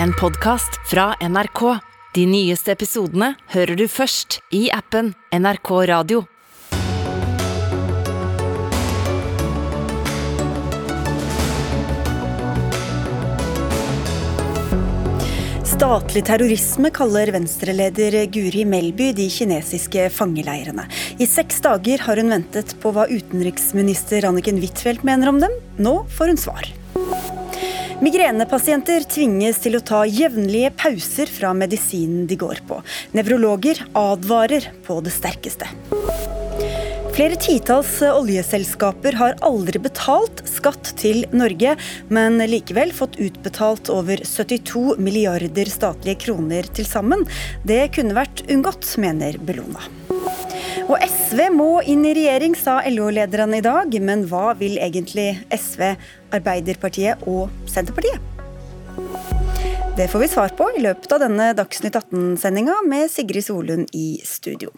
en podkast fra NRK. De nyeste episodene hører du først i appen NRK Radio. Statlig terrorisme kaller venstreleder Guri Melby de kinesiske fangeleirene. I seks dager har hun ventet på hva utenriksminister Anniken Huitfeldt mener om dem. Nå får hun svar. Migrenepasienter tvinges til å ta jevnlige pauser fra medisinen de går på. Nevrologer advarer på det sterkeste. Flere titalls oljeselskaper har aldri betalt skatt til Norge, men likevel fått utbetalt over 72 milliarder statlige kroner til sammen. Det kunne vært unngått, mener Bellona. Og SV må inn i regjering, sa LO-lederen i dag. Men hva vil egentlig SV, Arbeiderpartiet og Senterpartiet? Det får vi svar på i løpet av denne Dagsnytt 18-sendinga med Sigrid Solund i studio.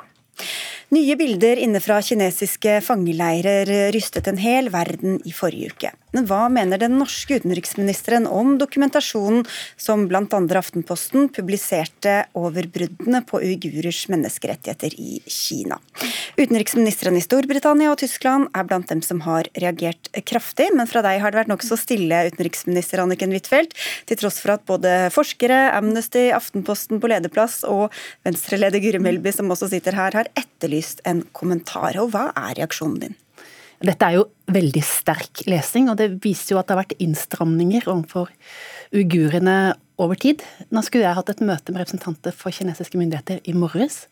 Nye bilder inne fra kinesiske fangeleirer rystet en hel verden i forrige uke. Men hva mener den norske utenriksministeren om dokumentasjonen som bl.a. Aftenposten publiserte over bruddene på uigurers menneskerettigheter i Kina? Utenriksministeren i Storbritannia og Tyskland er blant dem som har reagert kraftig, men fra deg har det vært nokså stille, utenriksminister Anniken Huitfeldt, til tross for at både forskere, Amnesty, Aftenposten på lederplass og venstreleder Guri Melby, som også sitter her, har etterlyst en kommentar. Og hva er reaksjonen din? Dette er jo veldig sterk lesing, og det viser jo at det har vært innstramninger overfor uigurene over tid. Nå skulle jeg hatt et møte med representanter for kinesiske myndigheter i morges.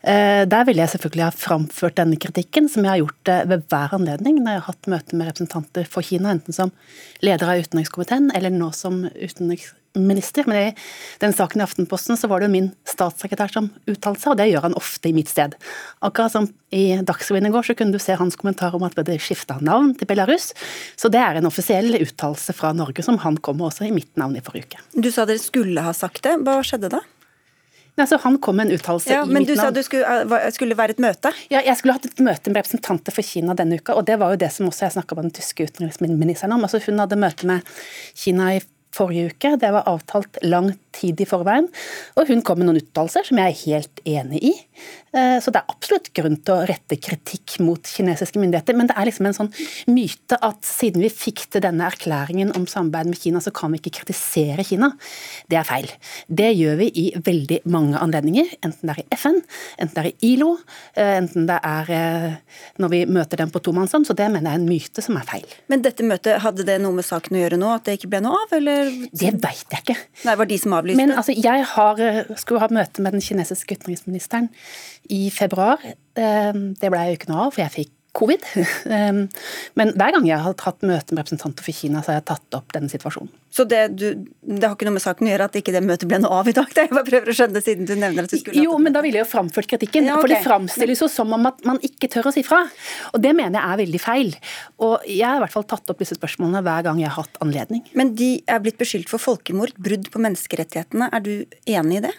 Eh, der ville jeg selvfølgelig ha framført denne kritikken, som jeg har gjort eh, ved hver anledning når jeg har hatt møte med representanter for Kina, enten som leder av utenrikskomiteen eller nå som utenriksminister. Men i den saken i Aftenposten så var det jo min statssekretær som uttalte seg, og det gjør han ofte i mitt sted. Akkurat som i Dagsrevyen i går så kunne du se hans kommentar om at det skifta navn til Belarus. Så det er en offisiell uttalelse fra Norge som han kom med også i mitt navn i forrige uke. Du sa dere skulle ha sagt det. Hva skjedde da? Altså, han kom med en uttalelse ja, i men mitt du sa navn. du skulle, det skulle være et møte? Ja, jeg skulle hatt et møte med representanter for Kina denne uka, og det var jo det som også jeg snakka med den tyske utenriksministeren om. Altså, hun hadde møte med Kina i forrige uke, det var avtalt lang tid i forveien, og hun kom med noen uttalelser som jeg er helt enig i. Eh, Så det er absolutt grunn til å rette kritikk mot kinesiske myndigheter, men det er liksom en sånn myte at siden vi fikk til denne erklæringen om samarbeid med Kina, så kan vi ikke kritisere Kina. Det er feil. Det gjør vi i veldig mange anledninger, enten det er i FN, enten det er i ILO, eh, enten det er eh, når vi møter dem på tomannshånd, så det mener jeg er en myte som er feil. Men dette møtet, hadde det noe med saken å gjøre nå? At det ikke ble noe av, eller? Det veit jeg ikke. Nei, var de som avlyste? Men altså, jeg har, eh, skulle ha møte med den kinesiske utenriksministeren i februar. Eh, Det ble jo ikke noe av, for jeg fikk covid. Men hver gang jeg har hatt møte med representanter for Kina, så har jeg tatt opp denne situasjonen. Så det, du, det har ikke noe med saken å gjøre at ikke det møtet ble noe av i dag? Det jeg bare prøver å skjønne siden du nevner at du skulle Jo, men da ville jeg jo framført kritikken. Ja, okay. For det framstilles jo som om at man ikke tør å si fra. Og det mener jeg er veldig feil. Og jeg har i hvert fall tatt opp disse spørsmålene hver gang jeg har hatt anledning. Men de er blitt beskyldt for folkemord, brudd på menneskerettighetene. Er du enig i det?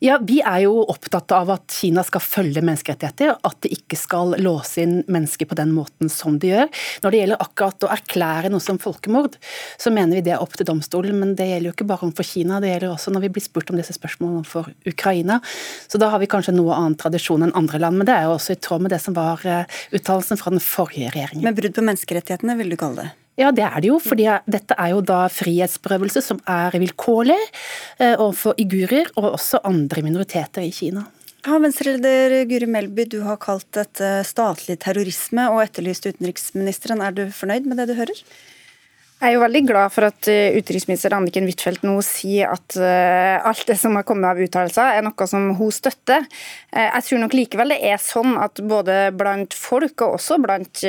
Ja, Vi er jo opptatt av at Kina skal følge menneskerettigheter, at de ikke skal låse inn mennesker på den måten som de gjør. Når det gjelder akkurat å erklære noe som folkemord, så mener vi det er opp til domstolen. Men det gjelder jo ikke bare overfor Kina, det gjelder også når vi blir spurt om disse spørsmålene overfor Ukraina. Så da har vi kanskje noe annen tradisjon enn andre land. Men det er jo også i tråd med det som var eh, uttalelsen fra den forrige regjeringen. Men brudd på menneskerettighetene, vil du kalle det? Ja, det er det jo, fordi dette er jo da frihetsberøvelse som er vilkårlig eh, overfor igurer og også andre minoriteter i Kina. Ja, Venstreleder Guri Melby, du har kalt dette statlig terrorisme og etterlyst utenriksministeren. Er du fornøyd med det du hører? Jeg er jo veldig glad for at eh, utenriksminister Anniken Huitfeldt nå sier at eh, alt det som har kommet av uttalelser, er noe som hun støtter. Eh, jeg tror nok likevel det er sånn at både blant folk og også blant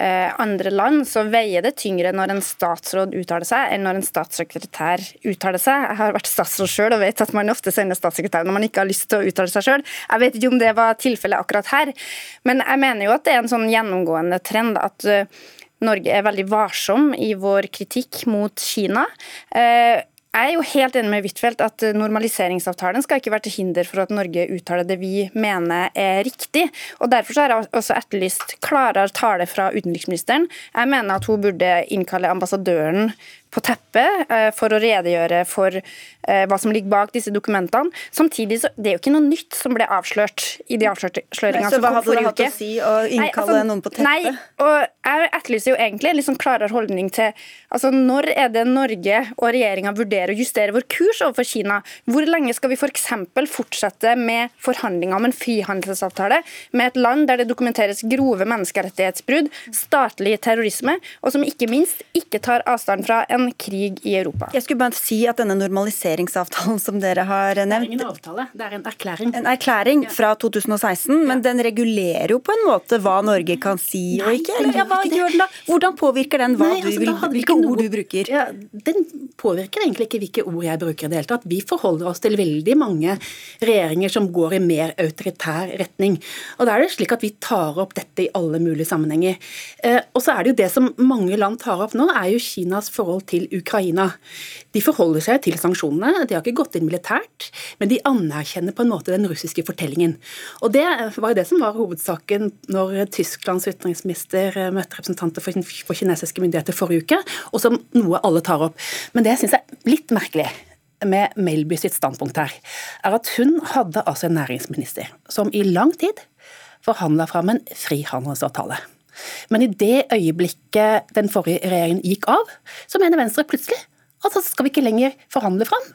andre land, så veier det tyngre når en statsråd uttaler seg, enn når en statssekretær uttaler seg. Jeg har vært statsråd sjøl og vet at man ofte sender statssekretær når man ikke har lyst til å uttale seg sjøl. Jeg vet ikke om det var tilfellet akkurat her, men jeg mener jo at det er en sånn gjennomgående trend at Norge er veldig varsom i vår kritikk mot Kina. Eh, Jeg er jo helt enig med Huitfeldt at normaliseringsavtalen skal ikke være til hinder for at Norge uttaler det vi mener er riktig. og Derfor har jeg også etterlyst klarere tale fra utenriksministeren. Jeg mener at hun burde innkalle ambassadøren på teppet eh, for å redegjøre for eh, hva som ligger bak disse dokumentene. Samtidig så det er jo ikke noe nytt som ble avslørt i de avsløringene som kom forrige uke. Så hva hadde det hatt å si å innkalle nei, altså, noen på teppet? Nei, og jeg etterlyser jo egentlig en sånn klarere holdning til altså når er det Norge og regjeringa vurderer å justere vår kurs overfor Kina? Hvor lenge skal vi f.eks. For fortsette med forhandlinger om en frihandelsavtale med et land der det dokumenteres grove menneskerettighetsbrudd, statlig terrorisme, og som ikke minst ikke tar avstand fra en krig i Europa? Jeg skulle bare si at denne normaliseringsavtalen som dere har nevnt Det er ingen avtale, det er en erklæring. En erklæring fra 2016, men den regulerer jo på en måte hva Norge kan si og ikke? Eller ja, hva gjør den da? Hvordan påvirker den hva Nei, altså, du vil, hvilke ord du bruker? Ja, den påvirker egentlig ikke hvilke ord jeg bruker i det hele tatt. Vi forholder oss til veldig mange regjeringer som går i mer autoritær retning. Og da er det slik at vi tar opp dette i alle mulige sammenhenger. Eh, og så er det jo det som mange land tar opp nå, er jo Kinas forhold til Ukraina. De forholder seg til sanksjonene, de har ikke gått inn militært, men de anerkjenner på en måte den russiske fortellingen. Og det var jo det som var hovedsaken når Tysklands utenriksminister møtte representanter for kinesiske myndigheter forrige uke, og som noe alle tar opp. Men det syns jeg er litt merkelig med Melby sitt standpunkt her, er at hun hadde altså en næringsminister som i lang tid forhandla fram en frihandelsavtale. Men i det øyeblikket den forrige regjeringen gikk av, så mener Venstre plutselig at så skal vi ikke lenger forhandle fram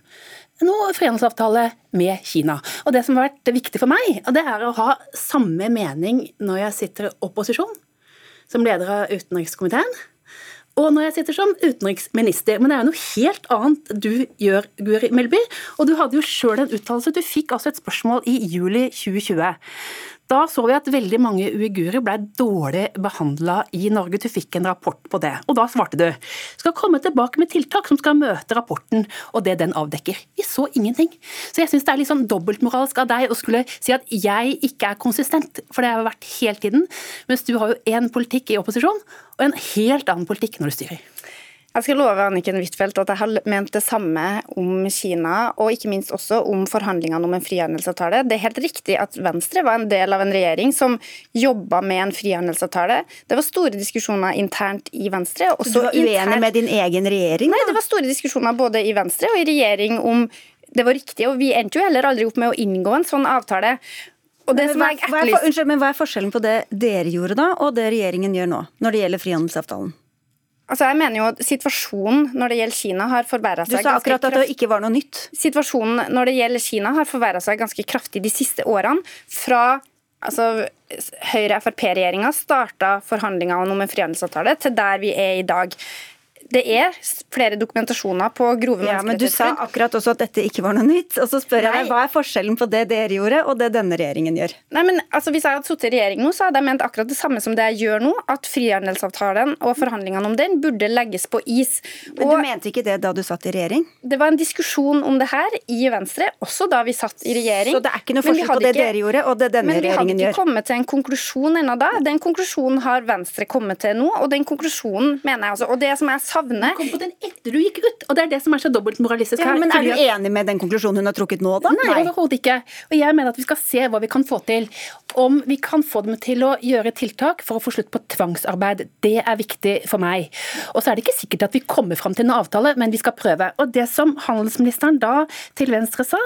noe frihandelsavtale med Kina. Og Det som har vært viktig for meg, det er å ha samme mening når jeg sitter i opposisjon, som leder av utenrikskomiteen, og når jeg sitter som utenriksminister. Men det er jo noe helt annet du gjør, Guri Melby. Og du hadde jo sjøl en uttalelse. Du fikk altså et spørsmål i juli 2020. Da så vi at veldig mange uigurer ble dårlig behandla i Norge. Du fikk en rapport på det, og da svarte du skal komme tilbake med tiltak som skal møte rapporten og det den avdekker. Vi så ingenting. Så jeg syns det er litt sånn dobbeltmoralsk av deg å skulle si at jeg ikke er konsistent, for det har jeg vært hele tiden. Mens du har jo én politikk i opposisjon og en helt annen politikk når du styrer. Jeg skal love Anniken Huitfeldt at jeg har ment det samme om Kina, og ikke minst også om forhandlingene om en frihandelsavtale. Det er helt riktig at Venstre var en del av en regjering som jobba med en frihandelsavtale. Det var store diskusjoner internt i Venstre. Du var uenig internt... med din egen regjering? Da? Nei, det var store diskusjoner både i Venstre og i regjering om det var riktig, og vi endte jo heller aldri opp med å inngå en sånn avtale. Men hva, hva, er, unnskyld, men hva er forskjellen på det dere gjorde da, og det regjeringen gjør nå, når det gjelder frihandelsavtalen? Altså jeg mener jo at Situasjonen når det gjelder Kina har forverra seg Du sa akkurat at det ikke var noe nytt. Situasjonen når det gjelder Kina har forverra seg ganske kraftig de siste årene. Fra altså, Høyre-Frp-regjeringa starta forhandlingene om en frihandelsavtale til der vi er i dag det er flere dokumentasjoner på grove ja, Men du sa akkurat også at dette ikke var noe nytt. Og så spør jeg deg, Hva er forskjellen på det dere gjorde, og det denne regjeringen gjør? Nei, men altså, Hvis jeg hadde sittet i regjering nå, så hadde jeg ment akkurat det samme som det jeg gjør nå. At frihandelsavtalen og forhandlingene om den burde legges på is. Men du mente ikke det da du satt i regjering? Det var en diskusjon om det her i Venstre, også da vi satt i regjering. Så det er ikke noe forskjell på det ikke, dere gjorde og det denne regjeringen gjør? Men vi hadde ikke kommet til en konklusjon ennå da. Den konklusjonen har Venstre kommet til nå, og den konklusjonen mener jeg altså. Og det som jeg savner Du kom på den etter du gikk ut, og det er det som er så dobbeltmoralistisk ja, Men er du enig med den konklusjonen hun har trukket nå, da? Nei, overhodet ikke. Og jeg mener at vi skal se hva vi kan få til. Om vi kan få dem til å gjøre tiltak for å få slutt på tvangsarbeid, det er viktig for meg. Og så er det ikke sikkert at vi kommer fram til en avtale, men vi skal prøve. Og det som handelsministeren da til Venstre sa,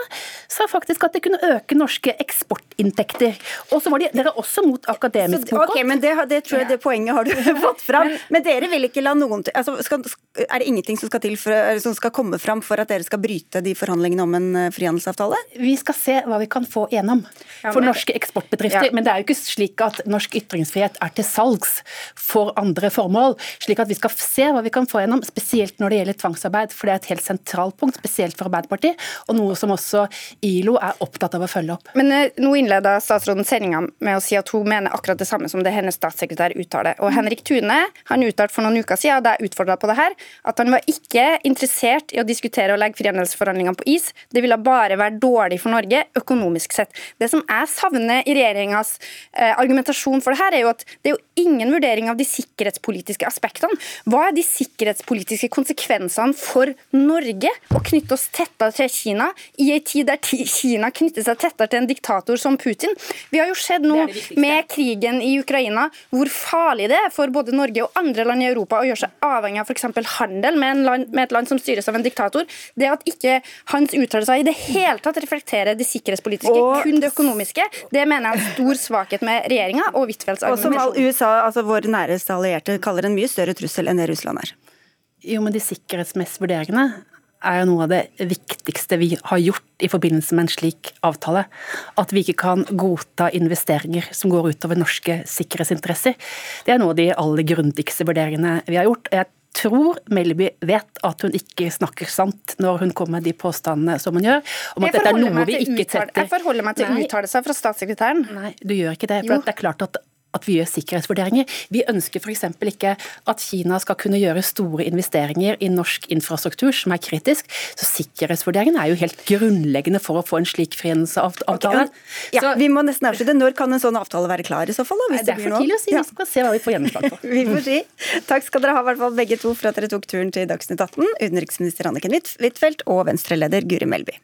sa faktisk at det kunne øke norske eksportinntekter. Og så var de, dere også mot akademisk boikott. Okay, men det, det, tror jeg det poenget har du fått fram. Men dere vil ikke la noen altså, skal, Er det ingenting som skal, til for, som skal komme fram for at dere skal bryte de forhandlingene om en eh, frihandelsavtale? Vi skal se hva vi kan få gjennom for norske eksportbedrifter. Ja. Men det er jo ikke slik at norsk ytringsfrihet er til salgs for andre formål. slik at vi skal se hva vi kan få gjennom, spesielt når det gjelder tvangsarbeid. For det er et helt sentralt punkt, spesielt for Arbeiderpartiet, og noe som også ILO er opptatt av å følge opp. Men uh, nå innleda statsråden sendinga med å si at hun mener akkurat det samme som det hennes statssekretær uttaler. Og Henrik Tune han uttalte for noen uker siden, da jeg utfordra på det her, at han var ikke interessert i å diskutere å legge frihandelsforhandlingene på is. Det ville bare være dårlig for Norge økonomisk sett. Det som jeg savner i regjeringas eh, argumentasjon for det her, er jo at det er jo ingen vurdering av de sikkerhetspolitiske aspektene. Hva er de sikkerhetspolitiske konsekvensene for Norge å knytte oss tettere til Kina i en tid der Kina knytter seg tettere til en diktator som Putin? Vi har jo sett nå med krigen i Ukraina hvor farlig det er for både Norge og andre land i Europa å gjøre seg avhengig av f.eks. f.eks. handel med, land, med, et land som styres av en diktator. Det at ikke hans uttalelser i det hele tatt reflekterer det sikkerhetspolitiske, og, kun det økonomiske, det mener jeg er en stor svakhet med regjeringa og Huitfeldts argumentasjon. Og som USA, altså vår næreste allierte, kaller en mye større trussel enn det Russland er. Jo, men de sikkerhetsmessige vurderingene er jo noe av det viktigste vi har gjort i forbindelse med en slik avtale. At vi ikke kan godta investeringer som går utover norske sikkerhetsinteresser. Det er noe av de aller grundigste vurderingene vi har gjort. Jeg tror Melby vet at hun ikke snakker sant når hun kommer med de påstandene som hun gjør. om at dette er noe vi ikke setter... Jeg forholder meg til uttalelser fra statssekretæren. Nei, du gjør ikke det. for det er klart at at vi gjør sikkerhetsvurderinger. Vi ønsker f.eks. ikke at Kina skal kunne gjøre store investeringer i norsk infrastruktur som er kritisk. Så sikkerhetsvurderingen er jo helt grunnleggende for å få en slik frihandelsavtale. Okay. Ja, vi må nesten avslutte. Når kan en sånn avtale være klar i så fall? Da, det, er for tidlig å si. Vi skal se hva vi får gjennomslag for. vi får si. Takk skal dere ha, hvert fall begge to, for at dere tok turen til Dagsnytt 18. Utenriksminister Anniken Huitfeldt og Venstre-leder Guri Melby.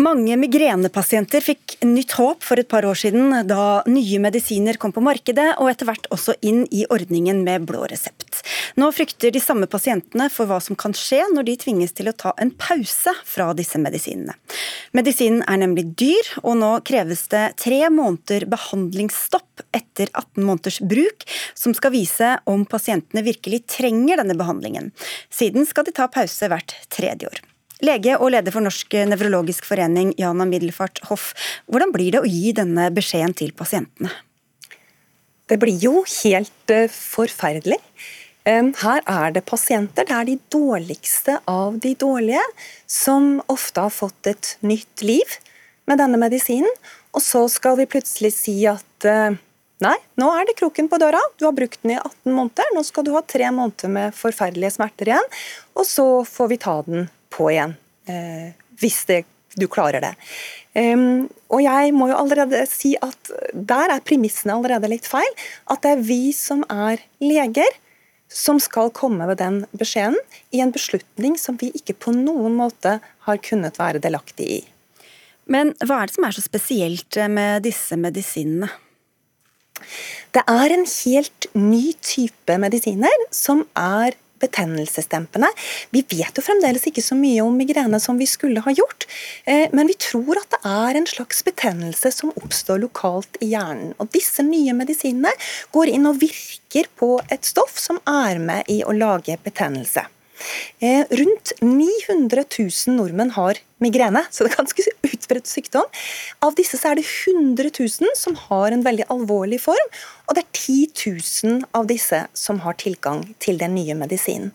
Mange migrenepasienter fikk nytt håp for et par år siden, da nye medisiner kom på markedet, og etter hvert også inn i ordningen med blå resept. Nå frykter de samme pasientene for hva som kan skje når de tvinges til å ta en pause fra disse medisinene. Medisinen er nemlig dyr, og nå kreves det tre måneder behandlingsstopp etter 18 måneders bruk, som skal vise om pasientene virkelig trenger denne behandlingen. Siden skal de ta pause hvert tredje år. Lege og leder for Norsk nevrologisk forening, Jana Middelfart Hoff. Hvordan blir det å gi denne beskjeden til pasientene? Det blir jo helt uh, forferdelig. Her er det pasienter, det er de dårligste av de dårlige, som ofte har fått et nytt liv med denne medisinen. Og så skal vi plutselig si at uh, nei, nå er det kroken på døra, du har brukt den i 18 måneder, nå skal du ha tre måneder med forferdelige smerter igjen, og så får vi ta den på igjen. Eh, hvis det, du klarer det. Um, og jeg må jo allerede si at der er premissene allerede litt feil. At det er vi som er leger som skal komme med den beskjeden i en beslutning som vi ikke på noen måte har kunnet være delaktig i. Men hva er det som er så spesielt med disse medisinene? Det er en helt ny type medisiner som er betennelsesdempende. Vi vet jo fremdeles ikke så mye om migrene som vi skulle ha gjort, eh, men vi tror at det er en slags betennelse som oppstår lokalt i hjernen. Og Disse nye medisinene går inn og virker på et stoff som er med i å lage betennelse. Eh, rundt 900 000 nordmenn har migrene, så det er ganske utbredt sykdom. Av disse er det 100 000 som har en veldig alvorlig form, og det er 10 000 av disse som har tilgang til den nye medisinen.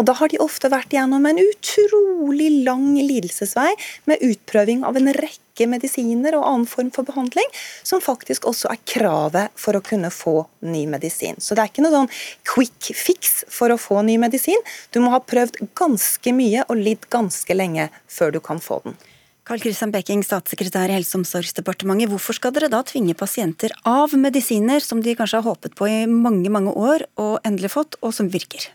Og Da har de ofte vært gjennom en utrolig lang lidelsesvei med utprøving av en rekke medisiner og annen form for behandling, som faktisk også er kravet for å kunne få ny medisin. Så det er ikke noe sånn quick fix for å få ny medisin. Du må ha prøvd ganske mye og lidd ganske lenge før du kan få den. Karl Kristian Beking, statssekretær i Helse- og omsorgsdepartementet. Hvorfor skal dere da tvinge pasienter av medisiner som de kanskje har håpet på i mange, mange år og endelig fått, og som virker?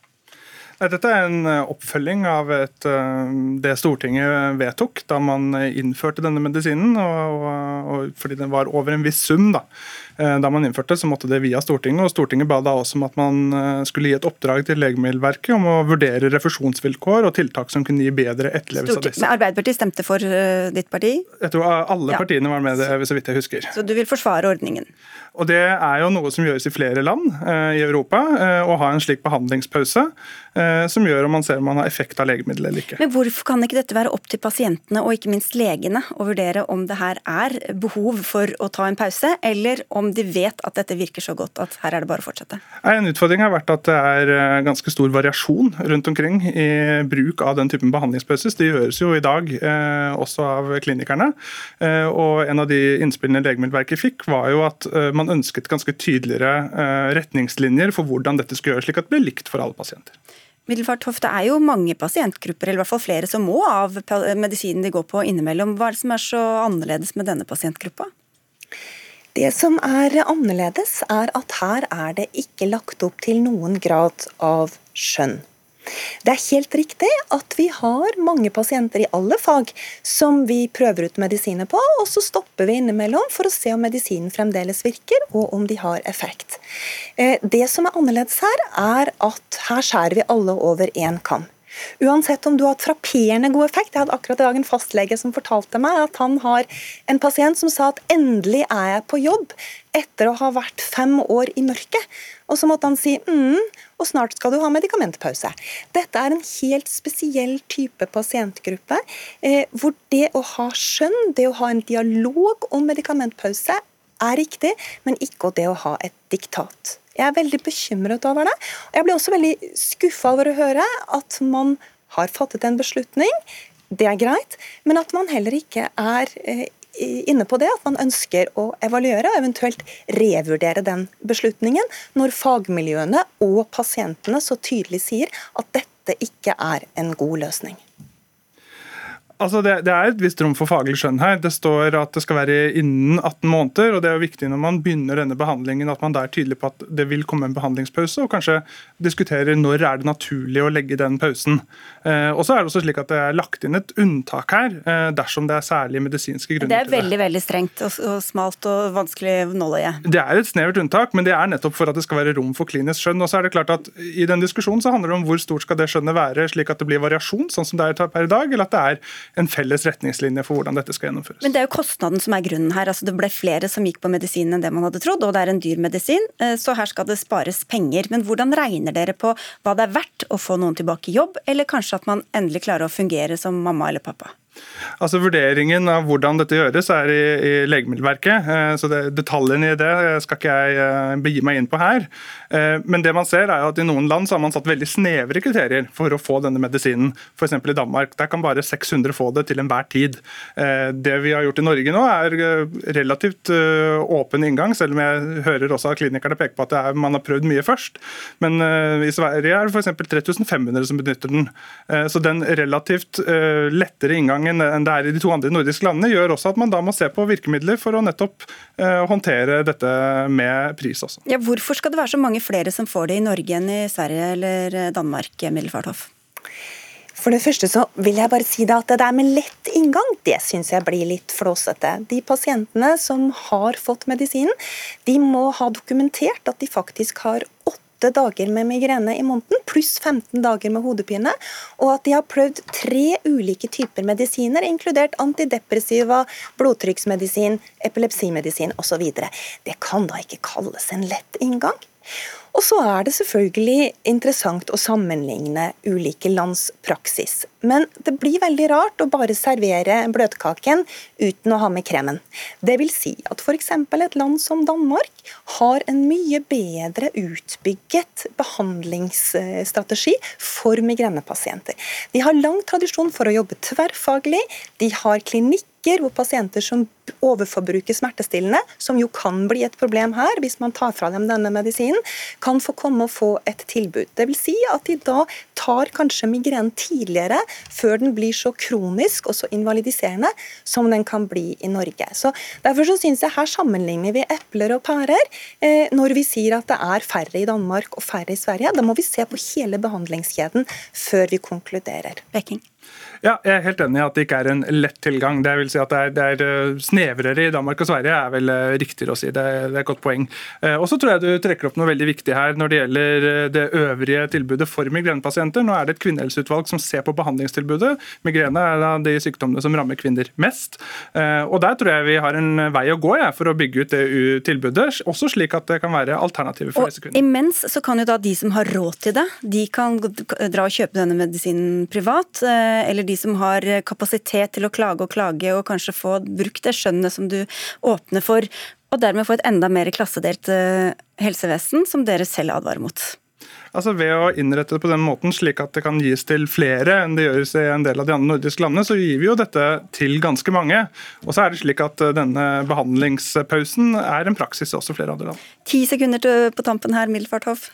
Dette er en eh, oppfølging av et, eh, det Stortinget vedtok da man innførte denne medisinen, og, og, fordi den var over en viss sum. da. Eh, da man innførte, så måtte det via Stortinget. og Stortinget ba da også om at man eh, skulle gi et oppdrag til Legemiddelverket om å vurdere refusjonsvilkår og tiltak som kunne gi bedre etterlevelse av disse. Men Arbeiderpartiet stemte for uh, ditt parti? Jeg tror alle partiene var med det, så vidt jeg husker. Så du vil forsvare ordningen? Og Det er jo noe som gjøres i flere land i Europa, å ha en slik behandlingspause. Som gjør om man ser om man har effekt av legemiddelet eller ikke. Men Hvorfor kan ikke dette være opp til pasientene og ikke minst legene å vurdere om det her er behov for å ta en pause, eller om om de vet at dette virker så godt at her er det bare å fortsette? En utfordring har vært at det er eh, ganske stor variasjon rundt omkring i bruk av den typen behandlingspauses. Det gjøres jo i dag eh, også av klinikerne. Eh, og En av de innspillene Legemiddelverket fikk, var jo at man ønsket ganske tydeligere retningslinjer for hvordan dette skulle gjøres, slik at det ble likt for alle pasienter. Middelfart Det er jo mange pasientgrupper, eller i hvert fall flere, som må av medisinen de går på innimellom. Hva er det som er så annerledes med denne pasientgruppa? Det som er annerledes, er at her er det ikke lagt opp til noen grad av skjønn. Det er helt riktig at vi har mange pasienter i alle fag som vi prøver ut medisiner på, og så stopper vi innimellom for å se om medisinen fremdeles virker, og om de har effekt. Eh, det som er annerledes her, er at her skjærer vi alle over én kam. Uansett om du har frapperende god effekt. Jeg hadde akkurat i dag en fastlege som fortalte meg at han har en pasient som sa at endelig er jeg på jobb etter å ha vært fem år i mørket. Og så måtte han si mm, og snart skal du ha medikamentpause. Dette er en helt spesiell type pasientgruppe, eh, hvor det å ha skjønn, det å ha en dialog om medikamentpause, er riktig, men ikke det å ha et diktat. Jeg er veldig bekymret over det. Jeg blir også veldig skuffa over å høre at man har fattet en beslutning, det er greit, men at man heller ikke er eh, inne på det, at man ønsker å evaluere og eventuelt revurdere den beslutningen, når fagmiljøene og pasientene så tydelig sier at dette ikke er en god løsning. Altså det, det, er et visst rom for faglig skjønn her. Det står at det skal være innen 18 måneder. og Det er jo viktig når man begynner denne behandlingen at man da er tydelig på at det vil komme en behandlingspause, og kanskje diskuterer når er det naturlig å legge den pausen. Eh, og så er Det også slik at det er lagt inn et unntak her eh, dersom det er særlige medisinske grunner til det. Det er veldig veldig strengt og, og smalt og vanskelig nåløye. Det er et snevert unntak, men det er nettopp for at det skal være rom for klinisk skjønn. og så er det klart at I den diskusjonen så handler det om hvor stort skal det skjønnet være, slik at det blir variasjon, sånn som det er per i dag, eller at det er en felles retningslinje for hvordan dette skal gjennomføres. Men det er jo kostnaden som er grunnen her. Altså, det ble flere som gikk på medisin enn det man hadde trodd, og det er en dyr medisin, eh, så her skal det spares penger. Men hvordan regner dere på hva det er verdt å få noen tilbake i jobb, eller kanskje at man endelig klarer å fungere som mamma eller pappa? Altså Vurderingen av hvordan dette gjøres er i, i Legemiddelverket. Eh, så det, Detaljene i det skal ikke jeg eh, begi meg inn på her. Eh, men det man ser er at i noen land så har man satt veldig snevre kriterier for å få denne medisinen. F.eks. i Danmark. Der kan bare 600 få det til enhver tid. Det vi har gjort i Norge nå er relativt åpen inngang, selv om jeg hører også at klinikerne peker på at er, man har prøvd mye først. Men i Sverige er det f.eks. 3500 som benytter den. Så den relativt lettere inngang inngangen enn det er i de to andre nordiske landene, gjør også at man da må se på virkemidler for å nettopp eh, håndtere dette med pris også. Ja, hvorfor skal det være så mange flere som får det i Norge enn i Sverige eller Danmark, Middelfarthoff? For det første så vil jeg bare si det at det der med lett inngang, det syns jeg blir litt flåsete. De pasientene som har fått medisinen, de må ha dokumentert at de faktisk har åtte åtte dager med migrene i måneden, pluss 15 dager med hodepine, og at de har prøvd tre ulike typer medisiner, inkludert antidepressiva, blodtrykksmedisin, epilepsimedisin osv. Det kan da ikke kalles en lett inngang? Og så er det selvfølgelig interessant å sammenligne ulike lands praksis. Men det blir veldig rart å bare servere bløtkaken uten å ha med kremen. Det vil si at f.eks. et land som Danmark har en mye bedre utbygget behandlingsstrategi for migrenepasienter. De har lang tradisjon for å jobbe tverrfaglig. De har klinikker hvor pasienter som overforbruker smertestillende, som jo kan bli et problem her hvis man tar fra dem denne medisinen, kan få komme og få et tilbud. Det vil si at de da tar kanskje migrenen tidligere, før den blir så kronisk og så invalidiserende som den kan bli i Norge. Så Derfor så syns jeg her sammenligner vi epler og pærer eh, når vi sier at det er færre i Danmark og færre i Sverige. Da må vi se på hele behandlingskjeden før vi konkluderer. Peking. Ja, jeg er helt enig i at det ikke er en lett tilgang. Det vil si at det er, det er eh, snevrere i Danmark og Sverige, er vel eh, riktigere å si. Det, det er et godt poeng. Eh, og så tror jeg du trekker opp noe veldig viktig her når det gjelder det øvrige tilbudet for migrenepasienter. Nå er det et kvinnehelseutvalg som ser på behandlingstilbudet. Migrene er av de sykdommene som rammer kvinner mest. Og der tror jeg vi har en vei å gå ja, for å bygge ut det tilbudet, også slik at det kan være alternativer for og disse kvinnene. Imens så kan jo da de som har råd til det, de kan dra og kjøpe denne medisinen privat. eller de som har kapasitet til å klage og klage, og kanskje få brukt det skjønnet som du åpner for, og dermed få et enda mer klassedelt eh, helsevesen, som dere selv advarer mot? Altså Ved å innrette det på den måten, slik at det kan gis til flere enn det gjøres i en del av de andre nordiske landene, så gir vi jo dette til ganske mange. Og så er det slik at eh, denne behandlingspausen er en praksis i også flere andre land. Ti sekunder på tampen her, Mildfarthoff.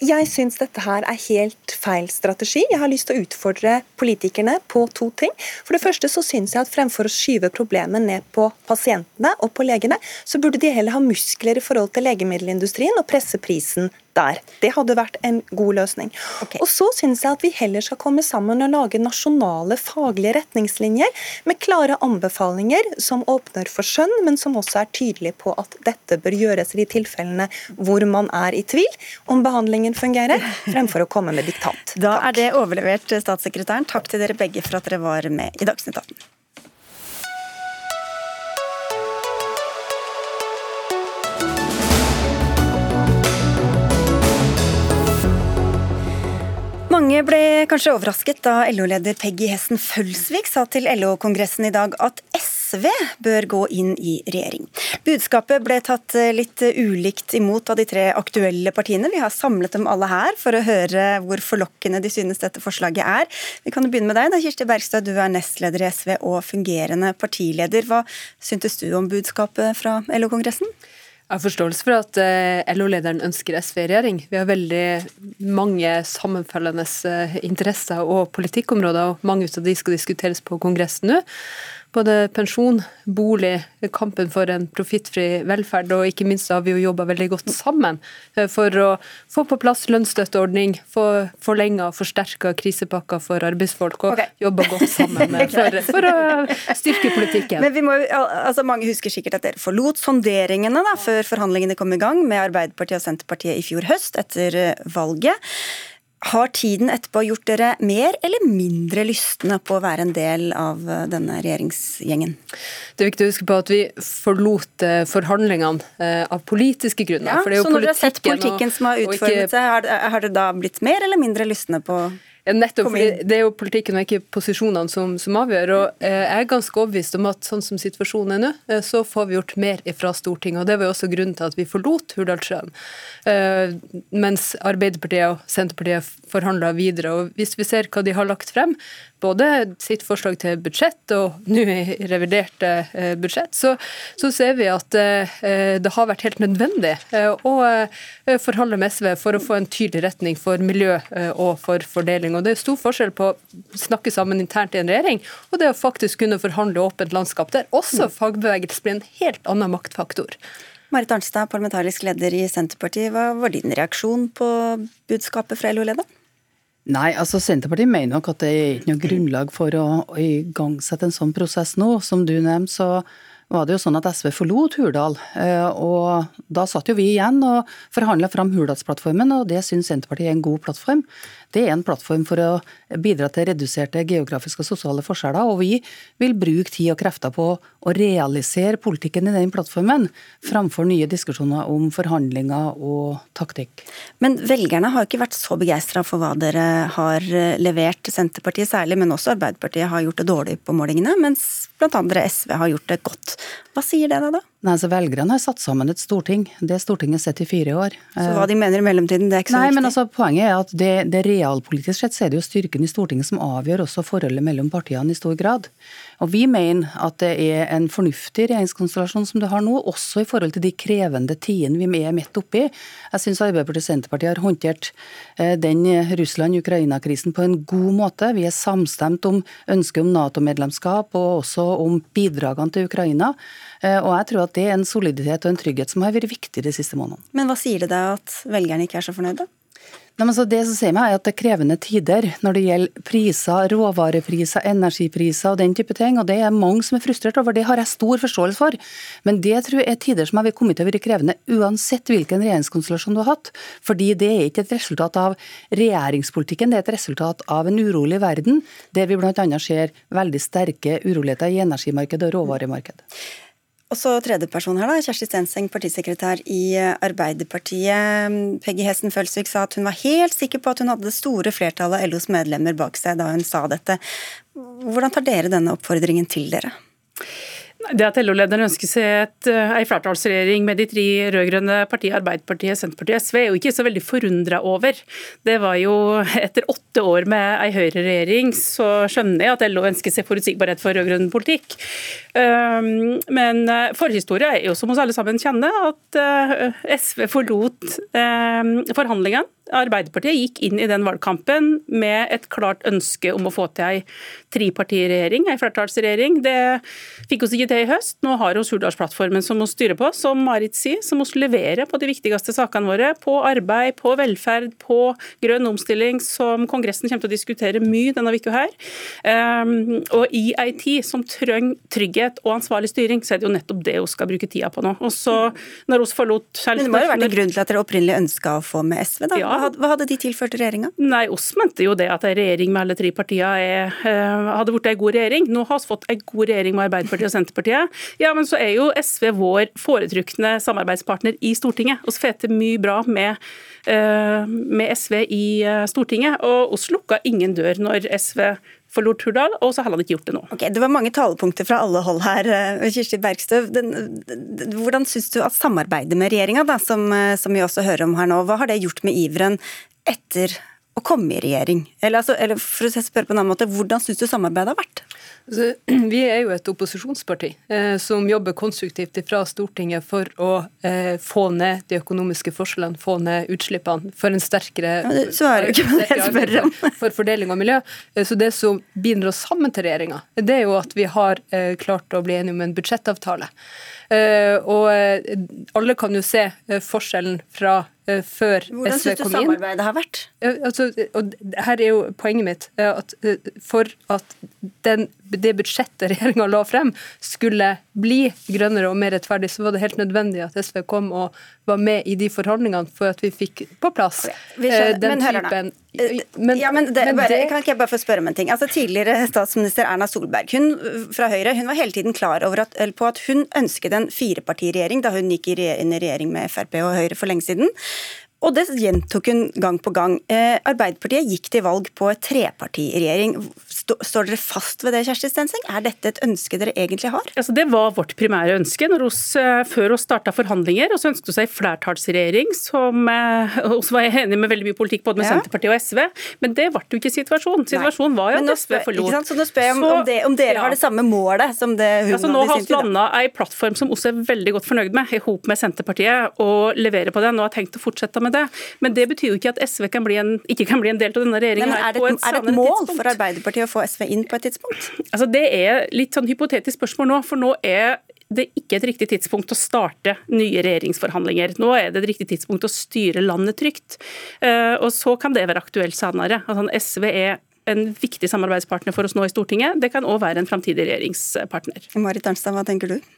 Jeg syns dette her er helt feil strategi. Jeg har lyst til å utfordre politikerne på to ting. For det første så syns jeg at fremfor å skyve problemet ned på pasientene og på legene, så burde de heller ha muskler i forhold til legemiddelindustrien og presse prisen der. Det hadde vært en god løsning. Okay. Og så syns jeg at vi heller skal komme sammen og lage nasjonale faglige retningslinjer med klare anbefalinger som åpner for skjønn, men som også er tydelige på at dette bør gjøres i de tilfellene hvor man er i tvil om behandlingen fungerer, fremfor å komme med diktat. Da er det overlevert statssekretæren. Takk til dere begge for at dere var med i Dagsnytt 18. Mange ble kanskje overrasket da LO-leder Peggy Hessen Følsvik sa til LO-kongressen i dag at SV bør gå inn i regjering. Budskapet ble tatt litt ulikt imot av de tre aktuelle partiene. Vi har samlet dem alle her for å høre hvor forlokkende de synes dette forslaget er. Vi kan jo begynne med deg, da, Kirsti Bergstad. Du er nestleder i SV og fungerende partileder. Hva syntes du om budskapet fra LO-kongressen? Jeg har forståelse for at eh, LO-lederen ønsker SV i regjering. Vi har veldig mange sammenfellende eh, interesser og politikkområder, og mange av de skal diskuteres på Kongressen nå både pensjon, bolig, kampen for en profittfri velferd, og ikke minst har vi jo jobba veldig godt sammen eh, for å få på plass lønnsstøtteordning, få forlenga og forsterka krisepakker for arbeidsfolk, og okay. jobba godt sammen for, for, å styrke politikken. Men vi må, altså Mange husker sikkert at dere forlot sonderingene da, før forhandlingene kom i gang med Arbeiderpartiet og Senterpartiet i fjor høst, etter eh, valget. Har tiden etterpå gjort dere mer eller mindre lystne på å være en del av eh, denne regjeringsgjengen? Det er viktig å huske på at vi forlot eh, forhandlingene eh, av politiske grunner. Ja, så når dere har sett politikken og, som har utformet seg, har dere da blitt mer eller mindre lystne på Nettopp, fordi Det er jo politikken og ikke posisjonene som, som avgjør. og eh, Jeg er ganske overbevist om at sånn som situasjonen er nå, eh, så får vi gjort mer fra Stortinget. og Det var jo også grunnen til at vi forlot Hurdalssjøen. Eh, mens Arbeiderpartiet og Senterpartiet forhandla videre. og Hvis vi ser hva de har lagt frem, både sitt forslag til budsjett og nå i revidert eh, budsjett, så, så, ser vi at eh, det har vært helt nødvendig eh, å forhandle med SV for å få en tydelig retning for miljø og for fordeling. Og Det er stor forskjell på å snakke sammen internt i en regjering og det å faktisk kunne forhandle åpent landskap, der også mm. fagbevegelse blir en helt annen maktfaktor. Marit Arnstad, parlamentarisk leder i Senterpartiet. Hva var din reaksjon på budskapet fra LO-lederen? Nei, altså Senterpartiet mener nok at det er ikke noe grunnlag for å, å igangsette en sånn prosess nå. Som du nevnte, så var det jo sånn at SV forlot Hurdal. Eh, og da satt jo vi igjen og forhandla fram Hurdalsplattformen, og det syns Senterpartiet er en god plattform. Det er en plattform for å bidra til reduserte geografiske og sosiale forskjeller, og vi vil bruke tid og krefter på å realisere politikken i den plattformen, framfor nye diskusjoner om forhandlinger og taktikk. Men velgerne har ikke vært så begeistra for hva dere har levert, Senterpartiet særlig, men også Arbeiderpartiet har gjort det dårlig på målingene, mens bl.a. SV har gjort det godt. Hva sier det da? Nei, så Velgerne har satt sammen et storting. Det Stortinget sett i fire år. Så hva de mener i mellomtiden, det er ikke så Nei, viktig? Men altså, poenget er at det, det realpolitisk sett så er det jo styrken i Stortinget som avgjør også forholdet mellom partiene i stor grad. Og Vi mener at det er en fornuftig regjeringskonstellasjon som du har nå, også i forhold til de krevende tidene vi er midt oppi. Jeg syns Arbeiderpartiet og Senterpartiet har håndtert eh, den Russland-Ukraina-krisen på en god måte. Vi er samstemt om ønsket om Nato-medlemskap og også om bidragene til Ukraina. Eh, og jeg tror at det er en soliditet og en trygghet som har vært viktig de siste månedene. Men hva sier det deg at velgerne ikke er så fornøyde? Nei, men så det som sier meg er at det er krevende tider når det gjelder priser, råvarepriser, energipriser og den type ting. og Det er mange som er frustrert over. Det har jeg stor forståelse for. Men det tror jeg er tider som har kommet til å være krevende uansett hvilken regjeringskonstellasjon du har hatt. Fordi det er ikke et resultat av regjeringspolitikken, det er et resultat av en urolig verden, der vi bl.a. ser veldig sterke uroligheter i energimarkedet og råvaremarkedet. Og så tredjeperson her, da, Kjersti Stenseng, partisekretær i Arbeiderpartiet. Peggy Hessen Følsvik sa at hun var helt sikker på at hun hadde det store flertallet av LOs medlemmer bak seg da hun sa dette. Hvordan tar dere denne oppfordringen til dere? Det at LO-lederen ønsker seg et, eh, flertallsregjering med de tre rød-grønne partiene, Arbeiderpartiet, Senterpartiet SV, er jo ikke så veldig forundra over. Det var jo etter åtte år med ei høyreregjering, så skjønner jeg at LO ønsker seg forutsigbarhet for rød-grønn politikk. Ehm, men forhistoria forhistorie er jo som oss alle sammen kjenner, at eh, SV forlot ehm, forhandlingene Arbeiderpartiet gikk inn i den valgkampen med et klart ønske om å få til ei trepartiregjering, ei flertallsregjering. Det fikk oss ikke til i høst. Nå har vi Hurdalsplattformen som må styre på, som Marit sier, som må levere på de viktigste sakene våre. På arbeid, på velferd, på grønn omstilling, som Kongressen kommer til å diskutere mye denne uka her. Um, og i ei tid som trenger trygghet og ansvarlig styring, så er det jo nettopp det vi skal bruke tida på nå. Og så, når hun forlot Men det må jo vært en grunn til at dere opprinnelig ønska å få med SV, da? Ja. Hva hadde de tilført regjeringa? Nei, oss mente jo det at ei regjering med alle tre partiene uh, hadde blitt ei god regjering. Nå har vi fått ei god regjering med Arbeiderpartiet og Senterpartiet. Ja, men så er jo SV vår foretrukne samarbeidspartner i Stortinget. Vi får til mye bra med, uh, med SV i uh, Stortinget, og oss lukka ingen dør når SV forlot Hurdal, og så har han ikke gjort det nå. Ok, Det var mange talepunkter fra alle hold her. Kirsti Bergstøv, den, hvordan syns du at samarbeidet med regjeringa, som, som vi også hører om her nå, hva har det gjort med iveren etter å komme i regjering? Eller, altså, eller for å spørre på en annen måte, Hvordan syns du samarbeidet har vært? Vi er jo et opposisjonsparti eh, som jobber konstruktivt fra Stortinget for å eh, få ned de økonomiske forskjellene, få ned utslippene, for en sterkere, svarer ikke på det jeg spør om. for fordeling av miljø. Eh, så Det som binder oss sammen til regjeringa, det er jo at vi har klart å bli enige om en budsjettavtale. Eh, og eh, alle kan jo se forskjellen fra Eh, før SV kom inn. Hvordan syns du samarbeidet har vært? Altså, og her er jo poenget mitt at eh, for at den, det budsjettet regjeringa la frem skulle bli grønnere og mer rettferdig, så var det helt nødvendig at SV kom og var med i de forhandlingene for at vi fikk på plass okay. den typen men, ja, men, det, men bare, det... Kan ikke jeg bare få spørre om en ting? Altså, tidligere statsminister Erna Solberg hun, fra Høyre hun var hele tiden klar at, på at hun ønsket en firepartiregjering da hun gikk inn i regjering med Frp og Høyre for lenge siden. Og det gjentok hun gang på gang. Eh, Arbeiderpartiet gikk til valg på et trepartiregjering. Står dere fast ved det, Kjersti Stenseng? Er dette et ønske dere egentlig har? Altså, det var vårt primære ønske når oss, eh, før vi starta forhandlinger. Og så ønsket vi seg flertallsregjering som også oss var enig med veldig mye politikk både med ja. Senterpartiet og SV. Men det ble jo ikke situasjonen. Situasjonen var jo at SV forlot. Så nå spør jeg om, om, det, om dere ja. har det samme målet som det hun altså, Nå har vi landa ei plattform som også er veldig godt fornøyd med, i hop med Senterpartiet, og leverer på den og har tenkt å fortsette med det. Men det betyr jo ikke at SV kan en, ikke kan bli en del av denne regjeringen. er, det, et, er det et mål tidspunkt. for Arbeiderpartiet å få SV inn på et tidspunkt? Altså, det er litt sånn hypotetisk spørsmål nå, for nå er det er ikke et riktig tidspunkt å starte nye regjeringsforhandlinger. Nå er det et riktig tidspunkt å styre landet trygt. Eh, og så kan det være aktuelt senere. Altså, SV er en viktig samarbeidspartner for oss nå i Stortinget. Det kan òg være en framtidig regjeringspartner. Marit Arnstad, hva tenker du?